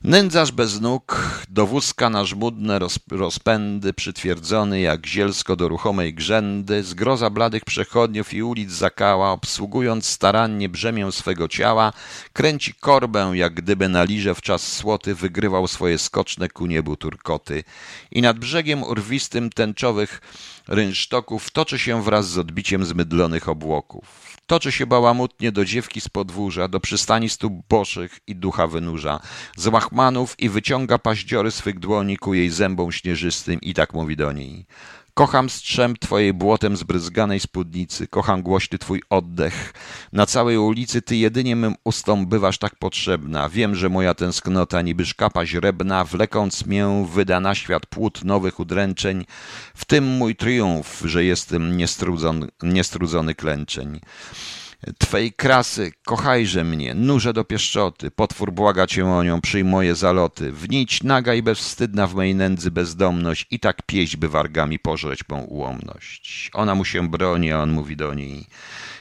Nędzarz bez nóg, do wózka na żmudne rozpędy, przytwierdzony jak zielsko do ruchomej grzędy, zgroza bladych przechodniów i ulic zakała, obsługując starannie brzemię swego ciała, kręci korbę, jak gdyby na liże w czas słoty wygrywał swoje skoczne ku niebu turkoty. I nad brzegiem urwistym tęczowych rynsztoków toczy się wraz z odbiciem zmydlonych obłoków. Toczy się bałamutnie do dziewki z podwórza, do przystani stóp boszych i ducha wynurza, z łachmanów i wyciąga paździory swych dłoni ku jej zębom śnieżystym i tak mówi do niej. Kocham strzęp twojej błotem zbryzganej spódnicy, kocham głośny twój oddech. Na całej ulicy ty jedynie mym ustom bywasz tak potrzebna. Wiem, że moja tęsknota niby szkapa źrebna, wlekąc mię wyda na świat płód nowych udręczeń. W tym mój triumf, że jestem niestrudzony, niestrudzony klęczeń. Twej krasy, kochajże mnie, nurze do pieszczoty, potwór błaga cię o nią, przyjm moje zaloty, wnić naga i bezwstydna w mej nędzy bezdomność i tak pieść by wargami pożreć mą ułomność. Ona mu się broni, a on mówi do niej,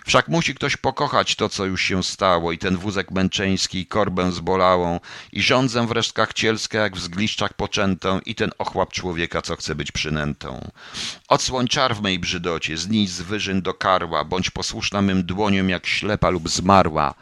Wszak musi ktoś pokochać to, co już się stało, i ten wózek męczeński, i korbę zbolałą, i rządzę w resztkach cielskie, jak w zgliszczach poczętą, i ten ochłap człowieka, co chce być przynętą. Odsłoń czar w mej brzydocie, znisz z wyżyn do karła, bądź posłuszna mym dłoniom, jak ślepa lub zmarła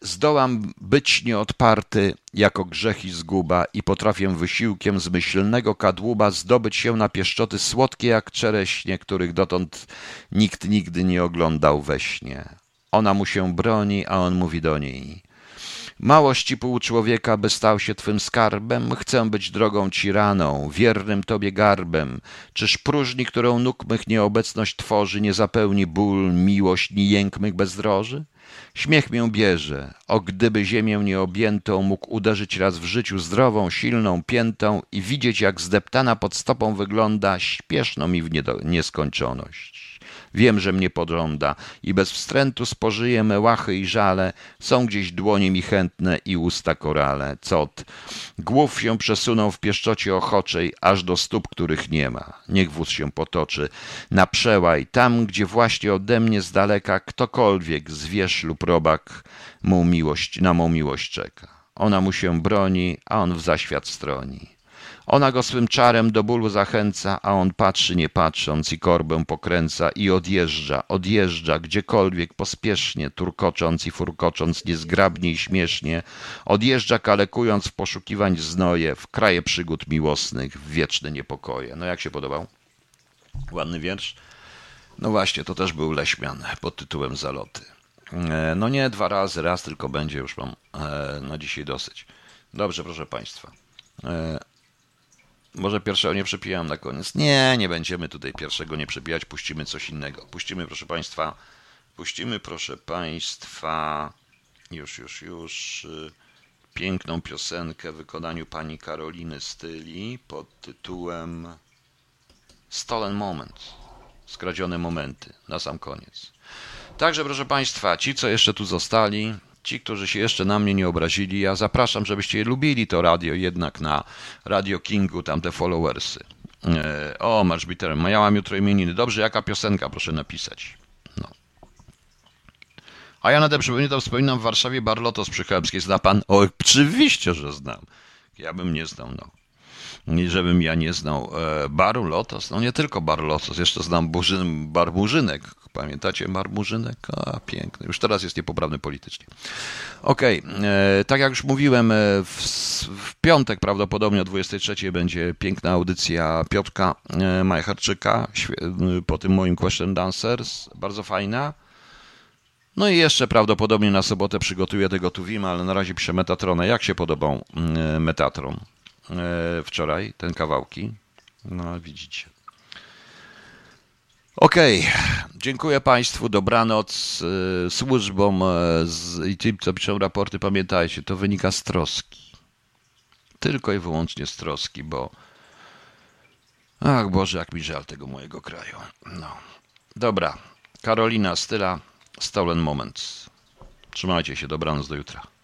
zdołam być nieodparty jako grzech i zguba i potrafię wysiłkiem zmyślnego kadłuba zdobyć się na pieszczoty słodkie jak czereśnie, których dotąd nikt nigdy nie oglądał we śnie. Ona mu się broni, a on mówi do niej. Małości pół człowieka, by stał się twym skarbem, chcę być drogą ci raną, wiernym tobie garbem. Czyż próżni, którą nóg mych nieobecność tworzy, nie zapełni ból, miłość, ni jęk mych bezdroży? Śmiech mię bierze, o gdyby ziemię nieobjętą mógł uderzyć raz w życiu zdrową, silną piętą i widzieć, jak zdeptana pod stopą wygląda, śpieszno mi w nieskończoność. Wiem, że mnie podżąda i bez wstrętu spożyję me łachy i żale. Są gdzieś dłonie mi chętne i usta korale. Cot. Głów się przesuną w pieszczocie ochoczej, aż do stóp, których nie ma. Niech wóz się potoczy. Na przełaj, tam, gdzie właśnie ode mnie z daleka ktokolwiek, zwierz lub robak, mą miłość, na mą miłość czeka. Ona mu się broni, a on w zaświat stroni. Ona go swym czarem do bólu zachęca, a on patrzy nie patrząc i korbę pokręca i odjeżdża, odjeżdża gdziekolwiek pospiesznie, turkocząc i furkocząc niezgrabnie i śmiesznie, odjeżdża kalekując w poszukiwań znoje, w kraje przygód miłosnych, w wieczne niepokoje. No jak się podobał? Ładny wiersz? No właśnie, to też był Leśmian pod tytułem Zaloty. E, No nie dwa razy, raz tylko będzie, już mam e, na dzisiaj dosyć. Dobrze, proszę Państwa. Może pierwszego nie przepijam na koniec. Nie, nie będziemy tutaj pierwszego nie przepijać, puścimy coś innego. Puścimy, proszę Państwa, puścimy, proszę Państwa, już, już, już, y, piękną piosenkę w wykonaniu pani Karoliny Styli pod tytułem Stolen Moment. Skradzione momenty na sam koniec. Także, proszę Państwa, ci, co jeszcze tu zostali, ci, którzy się jeszcze na mnie nie obrazili, ja zapraszam, żebyście lubili to radio jednak na Radio Kingu, tam te followersy. E, O, Marsz Bitter, miałam jutro imieniny. Dobrze, jaka piosenka, proszę napisać. No. A ja na te przypomnienie to wspominam w Warszawie Bar Lotos przy Chełmskiej. Zna pan? O, oczywiście, że znam. Ja bym nie znał, no. Żebym ja nie znał e, baru Lotos, no nie tylko bar Lotos, jeszcze znam burzyn. Pamiętacie bar Murzynek? A, piękny. Już teraz jest niepoprawny politycznie. Okej, e, tak jak już mówiłem, e, w, w piątek prawdopodobnie o 23 będzie piękna audycja Piotrka Majcharczyka po tym moim Question Dancers. Bardzo fajna. No i jeszcze prawdopodobnie na sobotę przygotuję tego Tuwima, ale na razie piszę Metatronę. Jak się podobał Metatron wczoraj, ten kawałki? No widzicie. Okej, dziękuję Państwu, dobranoc e, służbom e, z, i tym, co piszą raporty. Pamiętajcie, to wynika z troski. Tylko i wyłącznie z troski, bo ach Boże, jak mi żal tego mojego kraju. No. Dobra, Karolina Styla, Stolen Moments. Trzymajcie się, dobranoc do jutra.